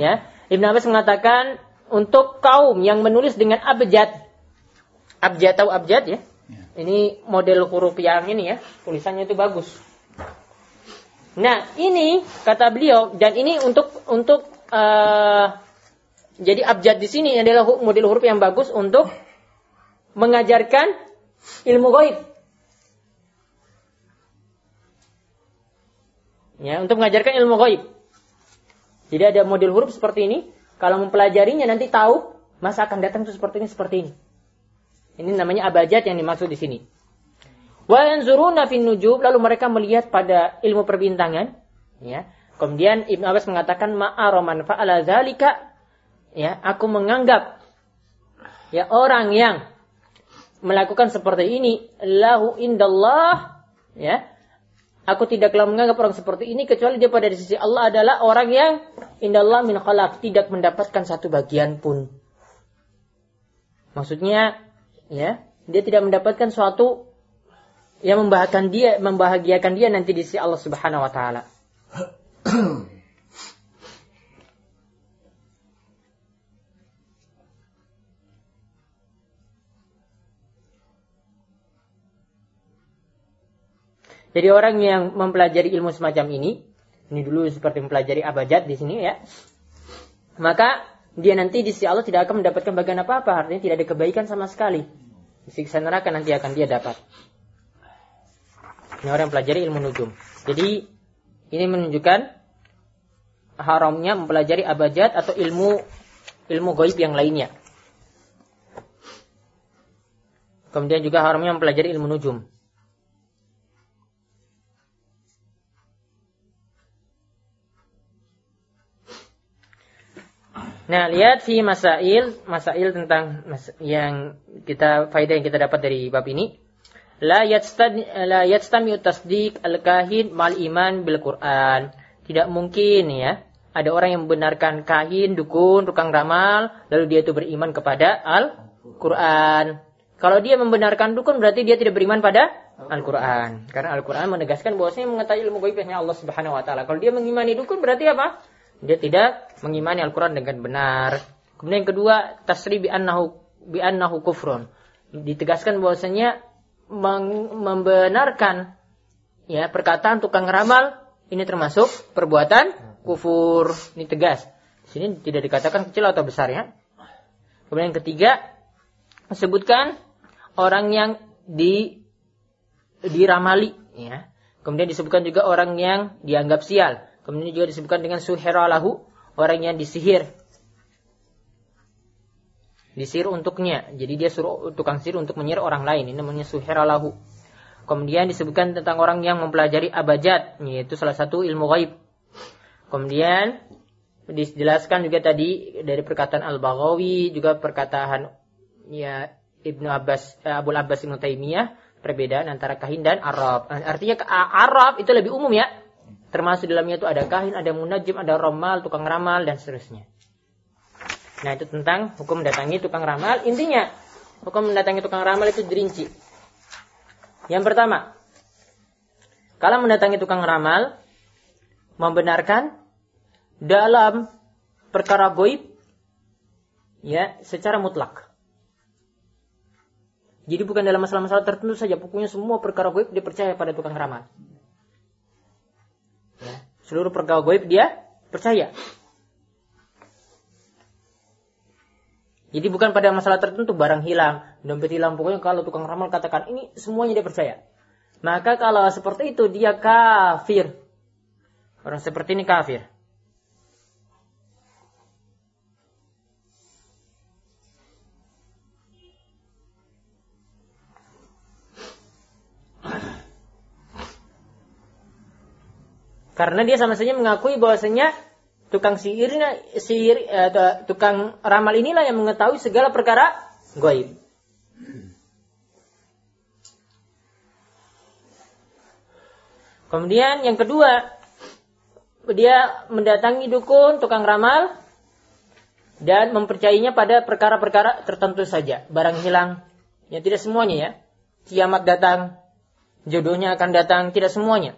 ya Ibn Abbas mengatakan untuk kaum yang menulis dengan abjad. Abjad tahu abjad ya? ya? Ini model huruf yang ini ya, tulisannya itu bagus. Nah, ini kata beliau dan ini untuk untuk uh, jadi abjad di sini adalah model huruf yang bagus untuk mengajarkan ilmu gaib. Ya, untuk mengajarkan ilmu gaib. Jadi ada model huruf seperti ini. Kalau mempelajarinya nanti tahu masa akan datang itu seperti ini seperti ini. Ini namanya abajad yang dimaksud di sini. Wa yanzuruna fin nujub lalu mereka melihat pada ilmu perbintangan, ya. Kemudian Ibnu Abbas mengatakan ma'aroman fa'ala zalika ya, aku menganggap ya orang yang melakukan seperti ini lahu indallah ya Aku tidaklah menganggap orang seperti ini kecuali dia pada sisi Allah adalah orang yang indallah min khalaq tidak mendapatkan satu bagian pun. Maksudnya ya, dia tidak mendapatkan suatu yang membahagiakan dia membahagiakan dia nanti di sisi Allah Subhanahu wa taala. Jadi orang yang mempelajari ilmu semacam ini, ini dulu seperti mempelajari abajad di sini ya, maka dia nanti di sisi Allah tidak akan mendapatkan bagian apa-apa, artinya tidak ada kebaikan sama sekali. Siksa neraka nanti akan dia dapat. Ini orang yang pelajari ilmu nujum. Jadi ini menunjukkan haramnya mempelajari abajad atau ilmu ilmu goib yang lainnya. Kemudian juga haramnya mempelajari ilmu nujum. Nah, lihat fi masail, masail tentang yang kita faedah yang kita dapat dari bab ini. La yastad la yastami tasdiq al-kahin mal iman bil Quran. Tidak mungkin ya. Ada orang yang membenarkan kahin, dukun, tukang ramal, lalu dia itu beriman kepada Al-Quran. Kalau dia membenarkan dukun berarti dia tidak beriman pada Al-Quran. Karena Al-Quran menegaskan bahwasanya mengetahui ilmu gaib hanya Allah Subhanahu wa taala. Kalau dia mengimani dukun berarti apa? Dia tidak mengimani Al-Quran dengan benar. Kemudian yang kedua, tasri bi annahu bi annahu kufrun. Ditegaskan bahwasanya membenarkan ya perkataan tukang ramal ini termasuk perbuatan kufur. Ini tegas. Di sini tidak dikatakan kecil atau besar ya. Kemudian yang ketiga, sebutkan orang yang di diramali ya. Kemudian disebutkan juga orang yang dianggap sial. Kemudian juga disebutkan dengan suheralahu, orang yang disihir. Disihir untuknya. Jadi dia suruh tukang sihir untuk menyihir orang lain. Ini namanya suheralahu. Kemudian disebutkan tentang orang yang mempelajari abajad, yaitu salah satu ilmu gaib. Kemudian dijelaskan juga tadi dari perkataan Al-Baghawi, juga perkataan ya Ibnu Abbas eh, Abu Abbas Ibnu Taimiyah perbedaan antara kahin dan Arab. Artinya Arab itu lebih umum ya. Termasuk dalamnya itu ada kahin, ada munajim, ada ramal, tukang ramal dan seterusnya. Nah, itu tentang hukum mendatangi tukang ramal. Intinya, hukum mendatangi tukang ramal itu dirinci. Yang pertama, kalau mendatangi tukang ramal, membenarkan dalam perkara goib, ya, secara mutlak. Jadi bukan dalam masalah-masalah tertentu saja, pokoknya semua perkara goib dia percaya pada tukang ramal. Seluruh perkara goib dia percaya. Jadi bukan pada masalah tertentu barang hilang, dompet hilang, pokoknya kalau tukang ramal katakan ini semuanya dia percaya. Maka kalau seperti itu dia kafir. Orang seperti ini kafir. Karena dia sama saja mengakui bahwasanya tukang sihir, sihir eh, tukang ramal inilah yang mengetahui segala perkara gaib. Kemudian yang kedua, dia mendatangi dukun, tukang ramal, dan mempercayainya pada perkara-perkara tertentu saja. Barang hilang, ya tidak semuanya ya. Kiamat datang, jodohnya akan datang, tidak semuanya.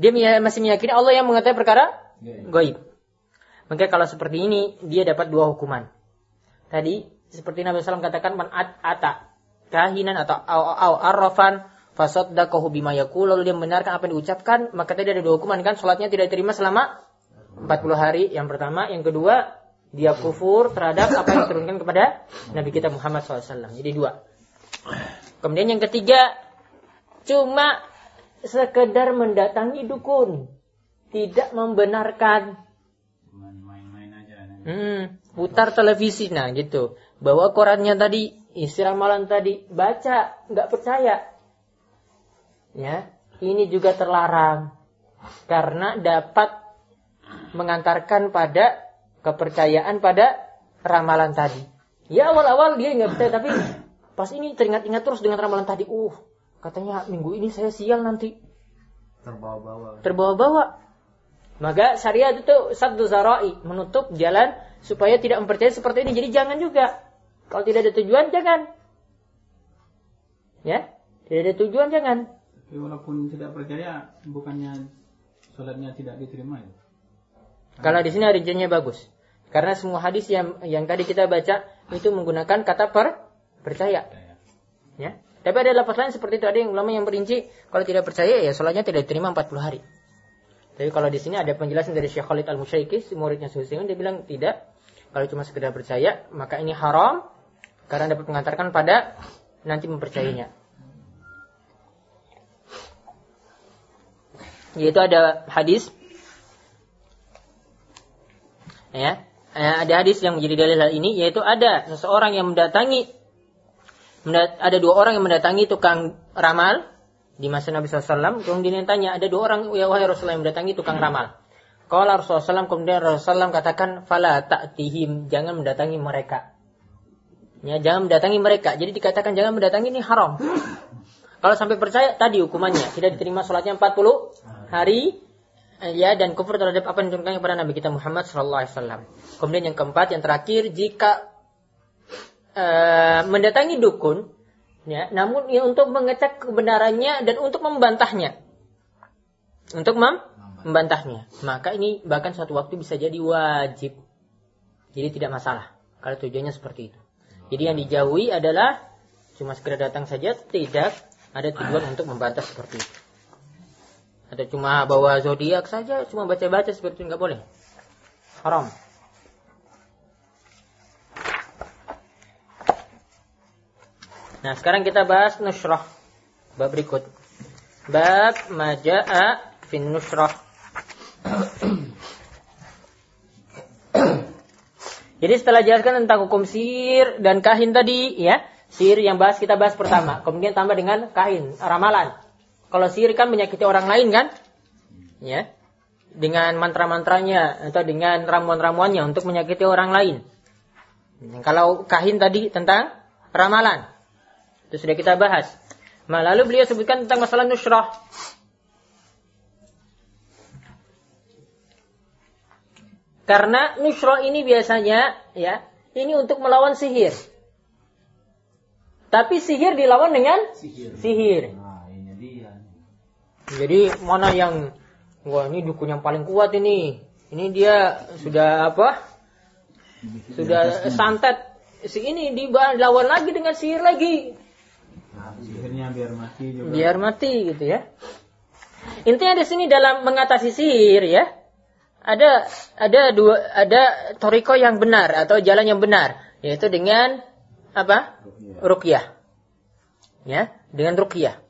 Dia masih meyakini Allah yang mengetahui perkara gaib. Maka kalau seperti ini, dia dapat dua hukuman. Tadi, seperti Nabi SAW katakan, man at ata, kahinan atau au, au arrafan, fasaddaqahu bima lalu dia membenarkan apa yang diucapkan maka tadi ada dua hukuman kan? Salatnya tidak diterima selama 40 hari. Yang pertama yang kedua dia kufur terhadap apa yang diturunkan kepada Nabi kita Muhammad SAW jadi dua. Kemudian yang ketiga cuma sekedar mendatangi dukun tidak membenarkan Main-main aja. Hmm, putar televisi nah gitu. Bawa korannya tadi, isi ramalan tadi, baca, nggak percaya. Ya, ini juga terlarang karena dapat mengantarkan pada kepercayaan pada ramalan tadi. Ya awal-awal dia nggak percaya tapi pas ini teringat-ingat terus dengan ramalan tadi. Uh, katanya minggu ini saya sial nanti terbawa-bawa terbawa-bawa. Maka syariat itu satu zarai, menutup jalan supaya tidak mempercayai seperti ini. Jadi jangan juga. Kalau tidak ada tujuan, jangan. Ya, tidak ada tujuan, jangan. Tapi walaupun tidak percaya, bukannya sholatnya tidak diterima ya? Kalau di sini rinciannya bagus. Karena semua hadis yang yang tadi kita baca itu menggunakan kata per percaya. Ya. Tapi ada lapas lain seperti itu. Ada yang ulama yang berinci kalau tidak percaya ya sholatnya tidak diterima 40 hari. Tapi kalau di sini ada penjelasan dari Syekh Khalid Al-Musyaiki, muridnya Suhaimi, dia bilang tidak. Kalau cuma sekedar percaya, maka ini haram karena dapat mengantarkan pada nanti mempercayainya. Yaitu ada hadis ya, eh, ada hadis yang menjadi dalil hal ini yaitu ada seseorang yang mendatangi mendat- ada dua orang yang mendatangi tukang ramal di masa Nabi SAW. Kemudian dia tanya, ada dua orang ya wahai Rasulullah yang mendatangi tukang ramal. Kalau Rasulullah SAW kemudian Rasulullah SAW katakan fala ta'tihim jangan mendatangi mereka. Ya, jangan mendatangi mereka. Jadi dikatakan jangan mendatangi ini haram. Kalau sampai percaya tadi hukumannya tidak diterima sholatnya 40 hari ya dan kufur terhadap apa yang diturunkan kepada Nabi kita Muhammad wasallam. Kemudian yang keempat yang terakhir jika uh, mendatangi dukun ya namun ya untuk mengecek kebenarannya dan untuk membantahnya. Untuk mem membantahnya. Maka ini bahkan suatu waktu bisa jadi wajib. Jadi tidak masalah kalau tujuannya seperti itu. Jadi yang dijauhi adalah cuma sekedar datang saja, tidak ada tujuan untuk membantah seperti itu. Ada cuma bawa zodiak saja, cuma baca-baca seperti itu nggak boleh. Haram. Nah, sekarang kita bahas nusrah. Bab berikut. Bab maja'a fin nusrah. Jadi setelah jelaskan tentang hukum sihir dan kahin tadi, ya, sihir yang bahas kita bahas pertama, kemudian tambah dengan kahin, ramalan. Kalau sihir kan menyakiti orang lain kan, ya, dengan mantra-mantranya atau dengan ramuan-ramuannya untuk menyakiti orang lain. Kalau kahin tadi tentang ramalan, itu sudah kita bahas. Nah, lalu beliau sebutkan tentang masalah nusrah. Karena nusra ini biasanya ya, ini untuk melawan sihir. Tapi sihir dilawan dengan Sihir. sihir. Nah, ini dia. Jadi mana yang wah ini dukun yang paling kuat ini. Ini dia sudah apa? Sudah santet. Si ini dilawan lagi dengan sihir lagi. Sihirnya biar mati juga. Biar mati gitu ya. Intinya di sini dalam mengatasi sihir ya. Ada ada dua ada toriko yang benar atau jalan yang benar yaitu dengan apa? Ruqyah. Ya, dengan ruqyah.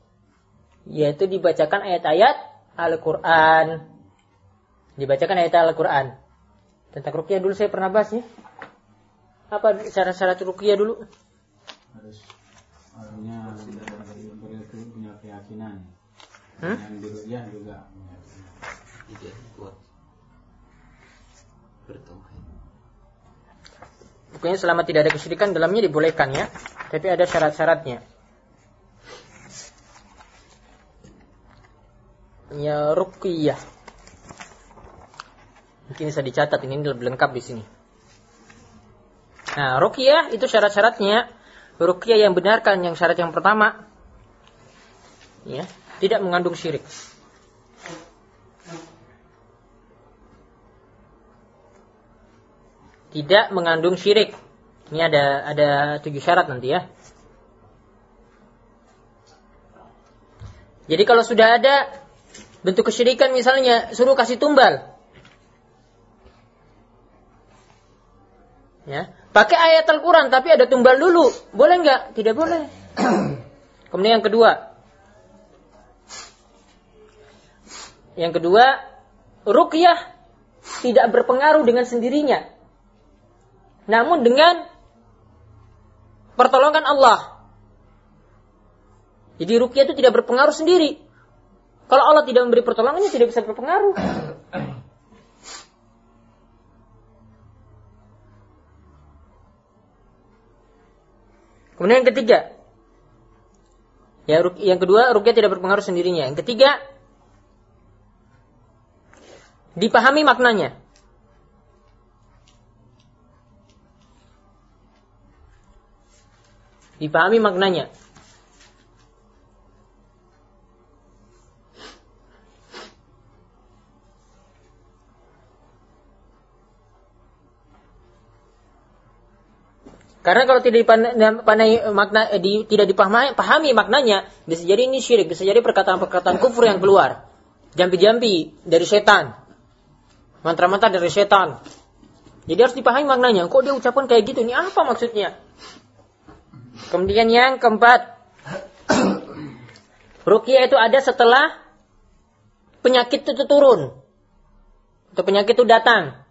Yaitu dibacakan ayat-ayat Al-Qur'an. Dibacakan ayat Al-Qur'an. Tentang ruqyah dulu saya pernah bahas ya. Apa syarat-syarat ruqyah dulu? harus Yang dirukyah juga. tidak kuat bertauhid Pokoknya selama tidak ada kesyirikan dalamnya dibolehkan ya. Tapi ada syarat-syaratnya. Ya ruqyah. Mungkin bisa dicatat ini lebih lengkap di sini. Nah, ruqyah itu syarat-syaratnya. Ruqyah yang benarkan yang syarat yang pertama ya, tidak mengandung syirik. tidak mengandung syirik. Ini ada ada tujuh syarat nanti ya. Jadi kalau sudah ada bentuk kesyirikan misalnya suruh kasih tumbal. Ya, pakai ayat Al-Qur'an tapi ada tumbal dulu. Boleh nggak? Tidak boleh. Kemudian yang kedua. Yang kedua, ruqyah tidak berpengaruh dengan sendirinya namun dengan pertolongan Allah. Jadi rukyah itu tidak berpengaruh sendiri. Kalau Allah tidak memberi pertolongannya tidak bisa berpengaruh. Kemudian yang ketiga, ya yang kedua rukyah tidak berpengaruh sendirinya. Yang ketiga, dipahami maknanya. dipahami maknanya. Karena kalau tidak dipandai makna eh, di, tidak dipahami pahami maknanya, bisa jadi ini syirik, bisa jadi perkataan-perkataan kufur yang keluar. Jampi-jampi dari setan. Mantra-mantra dari setan. Jadi harus dipahami maknanya. Kok dia ucapkan kayak gitu? Ini apa maksudnya? Kemudian yang keempat, rukyah itu ada setelah penyakit itu turun. Atau penyakit itu datang.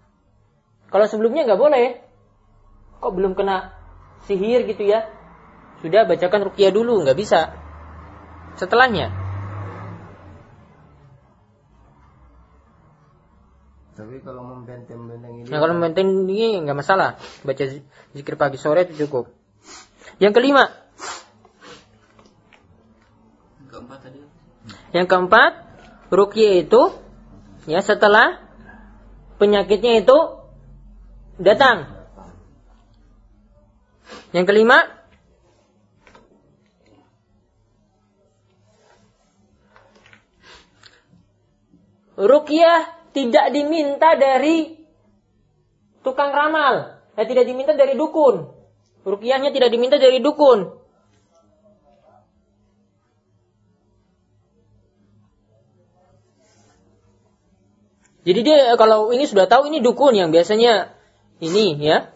Kalau sebelumnya nggak boleh. Kok belum kena sihir gitu ya? Sudah bacakan rukyah dulu, nggak bisa. Setelahnya. Tapi kalau membenteng-benteng ini Nah kalau maintain ini nggak masalah. Baca zi- zikir pagi sore itu cukup. Yang kelima, Keempat tadi. yang keempat, ruqyah itu ya setelah penyakitnya itu datang. Yang kelima, ruqyah tidak diminta dari tukang ramal, eh, tidak diminta dari dukun. Ruqyahnya tidak diminta dari dukun. Jadi dia kalau ini sudah tahu ini dukun yang biasanya ini ya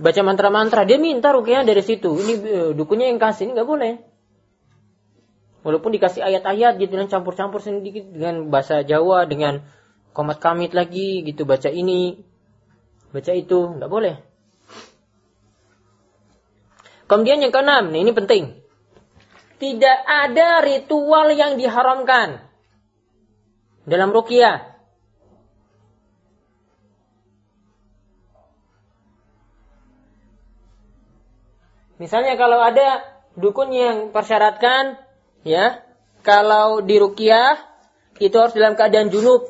baca mantra-mantra dia minta rukyah dari situ. Ini eh, dukunnya yang kasih ini nggak boleh. Walaupun dikasih ayat-ayat gitu dan campur-campur sedikit dengan bahasa Jawa dengan komat kamit lagi gitu baca ini baca itu nggak boleh. Kemudian yang keenam, nah ini penting. Tidak ada ritual yang diharamkan dalam rukyah. Misalnya kalau ada dukun yang persyaratkan, ya, kalau di rukyah itu harus dalam keadaan junub.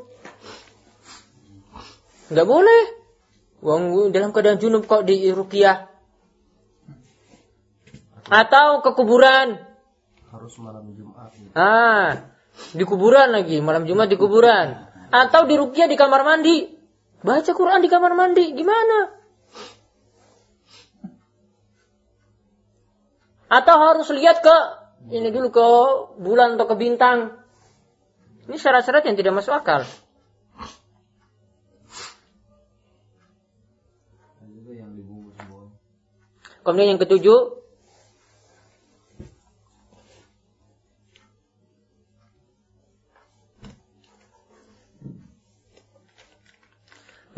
Nggak boleh. Wong dalam keadaan junub kok di rukyah. Atau ke kuburan. harus malam Jumat gitu. Ah, di kuburan lagi, malam Jumat di kuburan. Atau di rukyah di kamar mandi. Baca Quran di kamar mandi, gimana? Atau harus lihat ke ini dulu ke bulan atau ke bintang. Ini syarat-syarat yang tidak masuk akal. Kemudian yang ketujuh,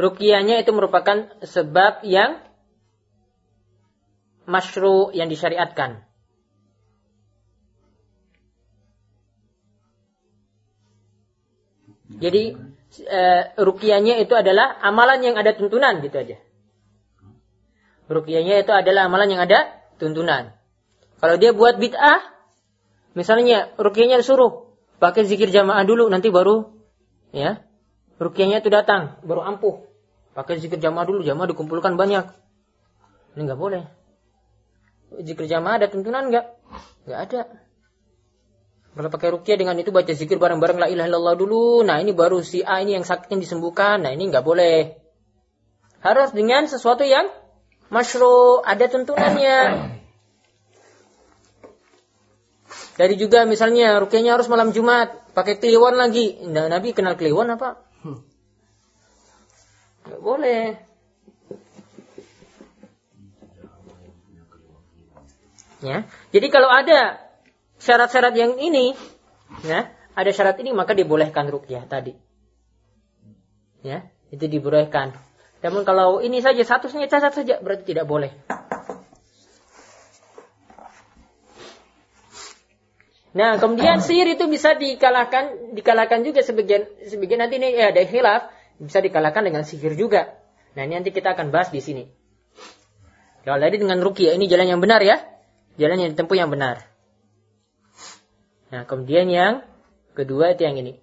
Rukiahnya itu merupakan sebab yang masyru yang disyariatkan. Jadi eh, itu adalah amalan yang ada tuntunan gitu aja. Rukiahnya itu adalah amalan yang ada tuntunan. Kalau dia buat bid'ah, misalnya rukiahnya disuruh pakai zikir jamaah dulu, nanti baru ya rukiahnya itu datang, baru ampuh. Pakai zikir jamaah dulu, jamaah dikumpulkan banyak. Ini nggak boleh. Zikir jamaah ada tuntunan nggak? Nggak ada. Kalau pakai rukiah dengan itu baca zikir bareng-bareng la ilaha illallah dulu. Nah ini baru si A ini yang sakitnya disembuhkan. Nah ini nggak boleh. Harus dengan sesuatu yang masyru, ada tuntunannya. Dari juga misalnya rukiahnya harus malam Jumat, pakai kliwon lagi. Nah, Nabi kenal kliwon apa? Nggak boleh. Ya. Jadi kalau ada syarat-syarat yang ini, ya, ada syarat ini maka dibolehkan rukyah tadi. Ya, itu dibolehkan. Namun kalau ini saja satunya cacat saja berarti tidak boleh. Nah, kemudian sihir itu bisa dikalahkan dikalahkan juga sebagian sebagian nanti ini ya ada khilaf bisa dikalahkan dengan sihir juga. Nah, ini nanti kita akan bahas di sini. Kalau tadi dengan rukyah ini jalan yang benar ya. Jalan yang ditempuh yang benar. Nah, kemudian yang kedua itu yang ini.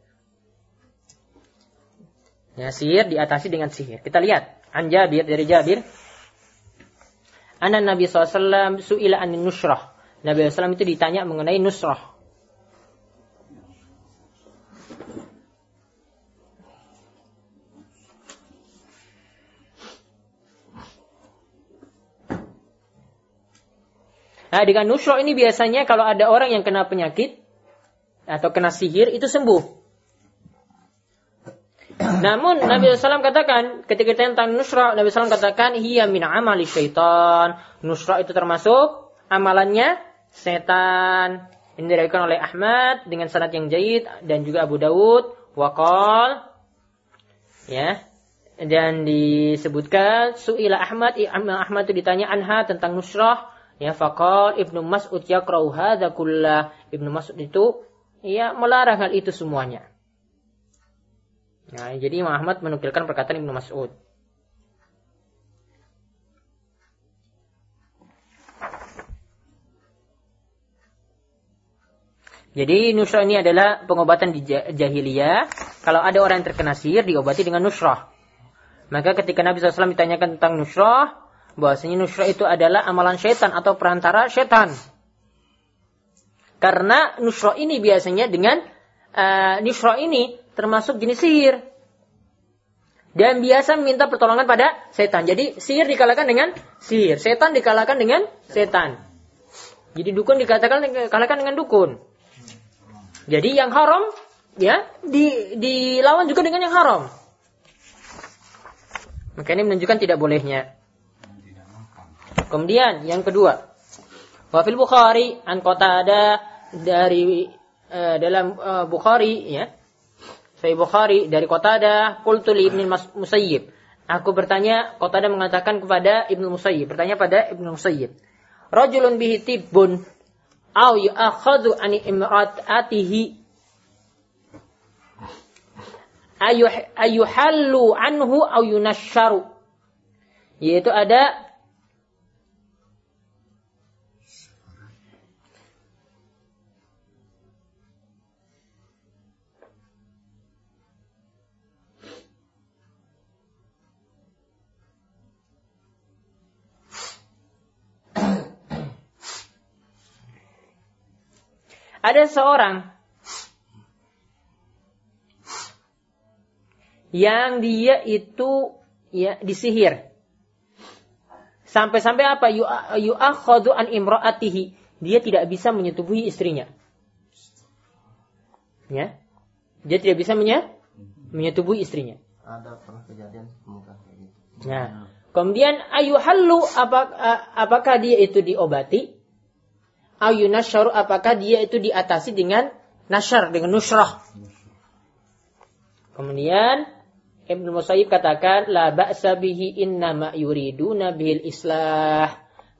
Ya, sihir diatasi dengan sihir. Kita lihat. An Jabir dari Jabir. Anak Nabi SAW su'ila anin nusrah. Nabi SAW itu ditanya mengenai nusrah. Nah, dengan nusrah ini biasanya kalau ada orang yang kena penyakit atau kena sihir itu sembuh. Namun Nabi SAW katakan ketika tentang nusra Nabi SAW katakan hiya min amali syaitan. Nusra itu termasuk amalannya setan. Ini diriwayatkan oleh Ahmad dengan sanad yang jayid dan juga Abu Dawud waqal ya dan disebutkan suila Ahmad Ahmad itu ditanya anha tentang nusrah ya faqal Ibnu Mas'ud yaqra'u hadza kullah Ibnu Mas'ud itu ya melarang hal itu semuanya Nah, jadi Imam Ahmad menukilkan perkataan Ibnu Mas'ud. Jadi nusrah ini adalah pengobatan di ja- jahiliyah. Kalau ada orang yang terkena sihir, diobati dengan nusrah. Maka ketika Nabi SAW ditanyakan tentang nusrah, bahwasanya nusrah itu adalah amalan syaitan atau perantara syaitan. Karena nusrah ini biasanya dengan uh, nusrah ini termasuk jenis sihir. Dan biasa meminta pertolongan pada setan. Jadi sihir dikalahkan dengan sihir. Setan dikalahkan dengan setan. Jadi dukun dikatakan dikalahkan dengan dukun. Jadi yang haram ya di dilawan juga dengan yang haram. Maka ini menunjukkan tidak bolehnya. Kemudian yang kedua, Wafil Bukhari an ada dari uh, dalam uh, Bukhari ya. Saya Bukhari dari Qatada qultu li Ibnu Musayyib. Aku bertanya, Qatada mengatakan kepada Ibnu Musayyib, bertanya pada Ibnu Musayyib. Rajulun bihi tibbun au yu'akhadhu an imra'atihi ayuh ayuhallu anhu au yunasharu yaitu ada Ada seorang yang dia itu ya disihir. Sampai-sampai apa? Yu'akhadhu an imra'atihi. Dia tidak bisa menyetubuhi istrinya. Ya. Dia tidak bisa menye menyetubuhi istrinya. Ada pernah kejadian semoga kayak gitu. Nah, kemudian ayuhallu apakah, apakah dia itu diobati? Ayunasyaru apakah dia itu diatasi dengan nasyar, dengan nusrah. Kemudian Ibnu Musayyib katakan la ba'sa bihi innama yuriduna bihil islah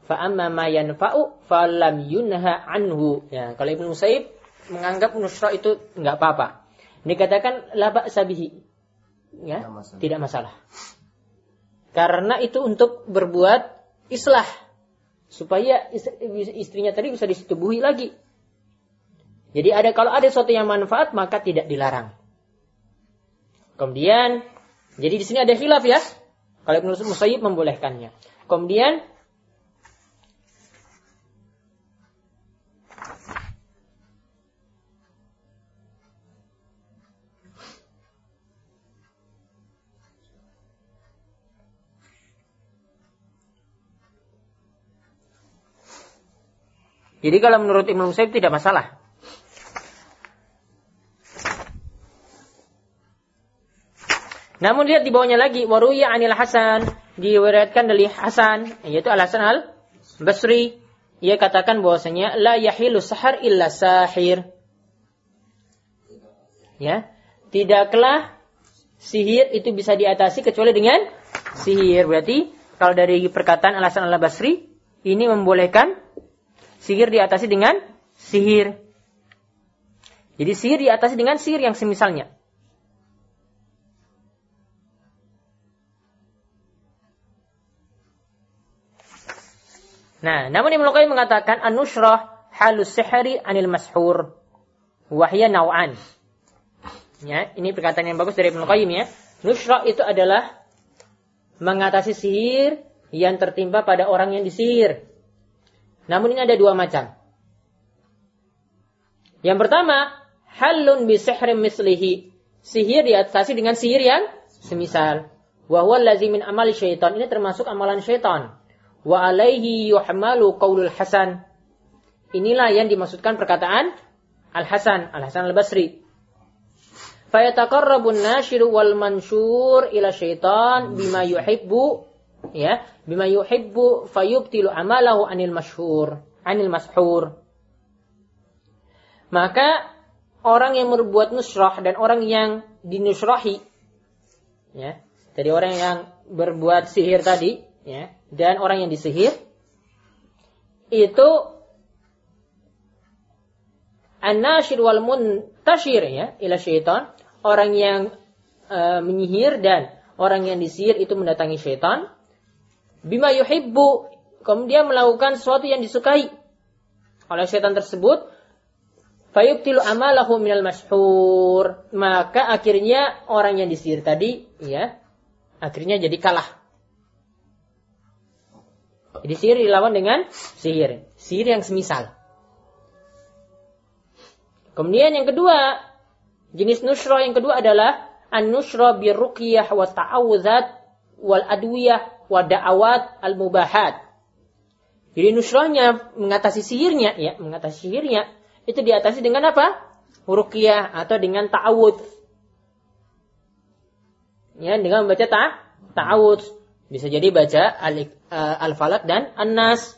fa amma ma yanfa'u falam yunha anhu. Ya, kalau Ibnu Musayyib menganggap nusrah itu enggak apa-apa. Ini katakan la ba'sa bihi. Ya, Tidak masalah. tidak masalah. Karena itu untuk berbuat islah supaya istrinya tadi bisa disetubuhi lagi. Jadi ada kalau ada sesuatu yang manfaat maka tidak dilarang. Kemudian jadi di sini ada khilaf ya. Kalau Ibnu Musayyib membolehkannya. Kemudian Jadi kalau menurut Ibnu Musayyib tidak masalah. Namun lihat di bawahnya lagi waruya anil Hasan diriwayatkan dari Hasan yaitu Al Hasan Al Basri ia katakan bahwasanya la yahilu sahar illa sahir. Ya, tidaklah sihir itu bisa diatasi kecuali dengan sihir. Berarti kalau dari perkataan Al Hasan Al Basri ini membolehkan sihir diatasi dengan sihir. Jadi sihir diatasi dengan sihir yang semisalnya. Nah, namun Ibnu Qayyim mengatakan an-nusrah halus sihri anil mashur. Wahya naw'an. Ya, ini perkataan yang bagus dari Ibnu Qayyim ya. Nusrah itu adalah mengatasi sihir yang tertimpa pada orang yang disihir. Namun ini ada dua macam. Yang pertama, halun bi sihrin mislihi. Sihir diatasi dengan sihir yang semisal. Wa huwa min amali syaitan. Ini termasuk amalan syaitan wa alaihi yuhmalu qaulul Hasan. Inilah yang dimaksudkan perkataan Al-Hasan, Al-Hasan Al-Basri. Fayataqarrabu nashiru wal mansyur ila syaitan bima yuhibbu ya, bima yuhibbu fayubtilu amalahu anil masyhur, anil mashur. Maka orang yang berbuat nusrah dan orang yang dinusrahi ya, jadi orang yang berbuat sihir tadi ya, dan orang yang disihir itu an-nashir wal muntashir ya ila syaitan orang yang eh, menyihir dan orang yang disihir itu mendatangi syaitan. Bima yuhibbu. Kemudian melakukan sesuatu yang disukai oleh syaitan tersebut. Fayubtilu amalahu minal mashhur. Maka akhirnya orang yang disihir tadi, ya, akhirnya jadi kalah. Jadi sihir dilawan dengan sihir. Sihir yang semisal. Kemudian yang kedua, jenis nusra yang kedua adalah an-nusra birruqyah wa ta'awudzat wal adwiyah wa da'awat al-mubahat. Jadi nusranya mengatasi sihirnya, ya, mengatasi sihirnya itu diatasi dengan apa? Ruqyah atau dengan ta'awud. Ya, dengan membaca ta ta'awud. Bisa jadi baca uh, al-falak dan an-nas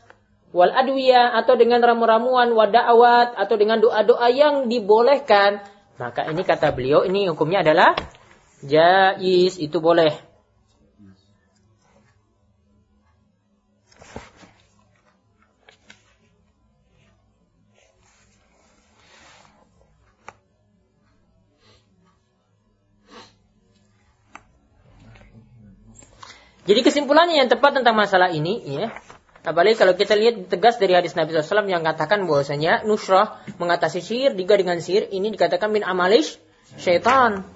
wal adwiyah atau dengan ramu-ramuan wada'awat atau dengan doa-doa yang dibolehkan maka ini kata beliau ini hukumnya adalah jais itu boleh Jadi kesimpulannya yang tepat tentang masalah ini ya Apalagi kalau kita lihat tegas dari hadis Nabi SAW yang katakan bahwasanya nusrah mengatasi sihir, diga dengan sihir, ini dikatakan min amalish syaitan.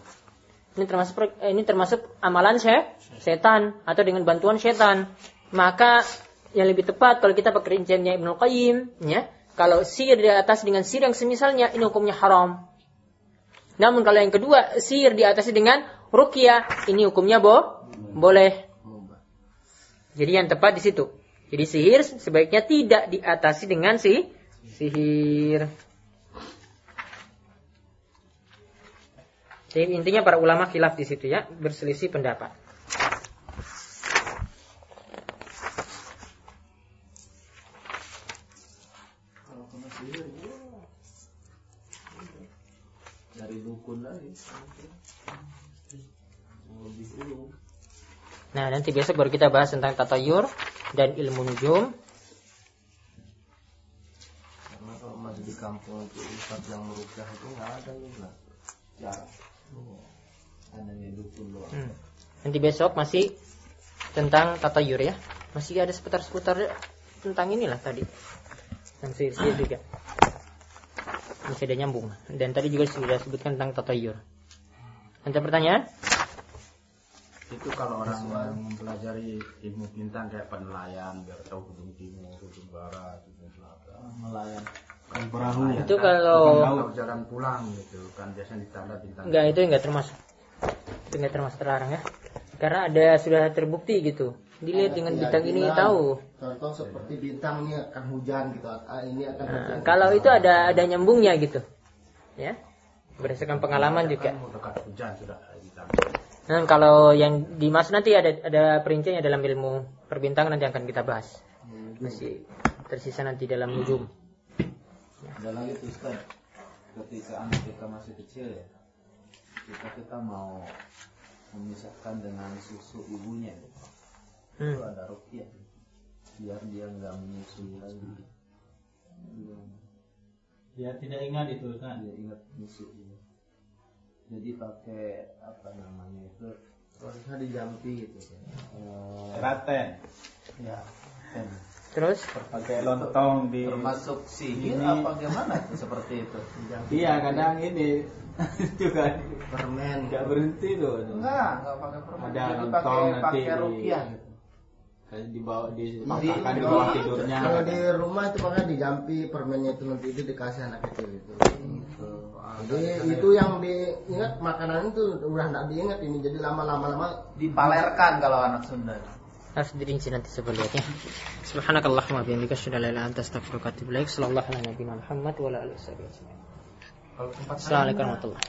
Ini termasuk ini termasuk amalan saya setan atau dengan bantuan setan. Maka yang lebih tepat kalau kita pakai rinciannya Ibnu Qayyim, ya, kalau sihir di atas dengan sihir yang semisalnya ini hukumnya haram. Namun kalau yang kedua sihir diatasi dengan ruqyah, ini hukumnya bo boleh. Jadi yang tepat di situ. Jadi sihir sebaiknya tidak diatasi dengan si sihir. Jadi intinya para ulama khilaf di situ ya, berselisih pendapat. Dari dukun lagi. Lebih. Nah, nanti besok baru kita bahas tentang tatayur dan ilmu nujum. Karena kalau masih di kampung itu yang merukyah itu nggak ada juga. Jarang. Hanya dukun doang. Hmm. Nanti besok masih tentang tatayur ya. Masih ada seputar-seputar tentang inilah tadi. Yang sihir-sihir juga. Masih ada nyambung. Dan tadi juga sudah sebutkan tentang tatayur. Ada pertanyaan? Itu kalau orang yang mempelajari ilmu bintang kayak penelayan biar tahu ujung timur, ujung barat, ujung selatan. Nelayan. Kan perahu. Itu kalau tahu jalan pulang gitu kan biasanya ditanda bintang. enggak itu enggak termasuk. Itu enggak termasuk terlarang ya. Karena ada sudah terbukti gitu. Dilihat dengan bintang ini tahu. Contoh seperti bintang ini akan hujan gitu. Ah, ini akan Nah, hujan. kalau itu ada ada nyambungnya gitu. Ya. Berdasarkan pengalaman juga. Kan hujan sudah bintang. Nah, kalau yang dimaksud nanti ada ada perinciannya dalam ilmu perbintangan nanti akan kita bahas. Masih tersisa nanti dalam nujum. Ada lagi tuh Ustaz. Ketika anak kita masih kecil ya. Kita kita mau memisahkan dengan susu ibunya. ya. Itu Hmm. ada rukyah. Biar dia nggak menyusui lagi. Dia tidak ingat itu kan. Dia ingat menyusui. Jadi pakai apa namanya itu Harusnya dijampi gitu. eh, Teraten. Ya. pen. Terus Pakai lontong di. termasuk sihir Ini. apa gimana itu seperti itu? Iya kadang ini juga Permen. nggak berhenti tuh. Enggak, enggak pakai permen. Ada Jadi lontong pakai nanti pakai di- gitu. Di bawah di Di- makan di bawah tidurnya. Kalau di rumah itu makanya dijampi permennya itu nanti itu dikasih anak kecil itu. Jadi itu yang diingat makanan itu udah nggak diingat ini jadi lama-lama lama Dipalerkan kalau anak Sunda. harus dirinci nanti sebelumnya. Subhanakallahumma bihamdika asyhadu an la ilaha illa anta astaghfiruka wa atubu ilaik. Sallallahu ala nabiyyina Muhammad wa tempat Assalamualaikum warahmatullahi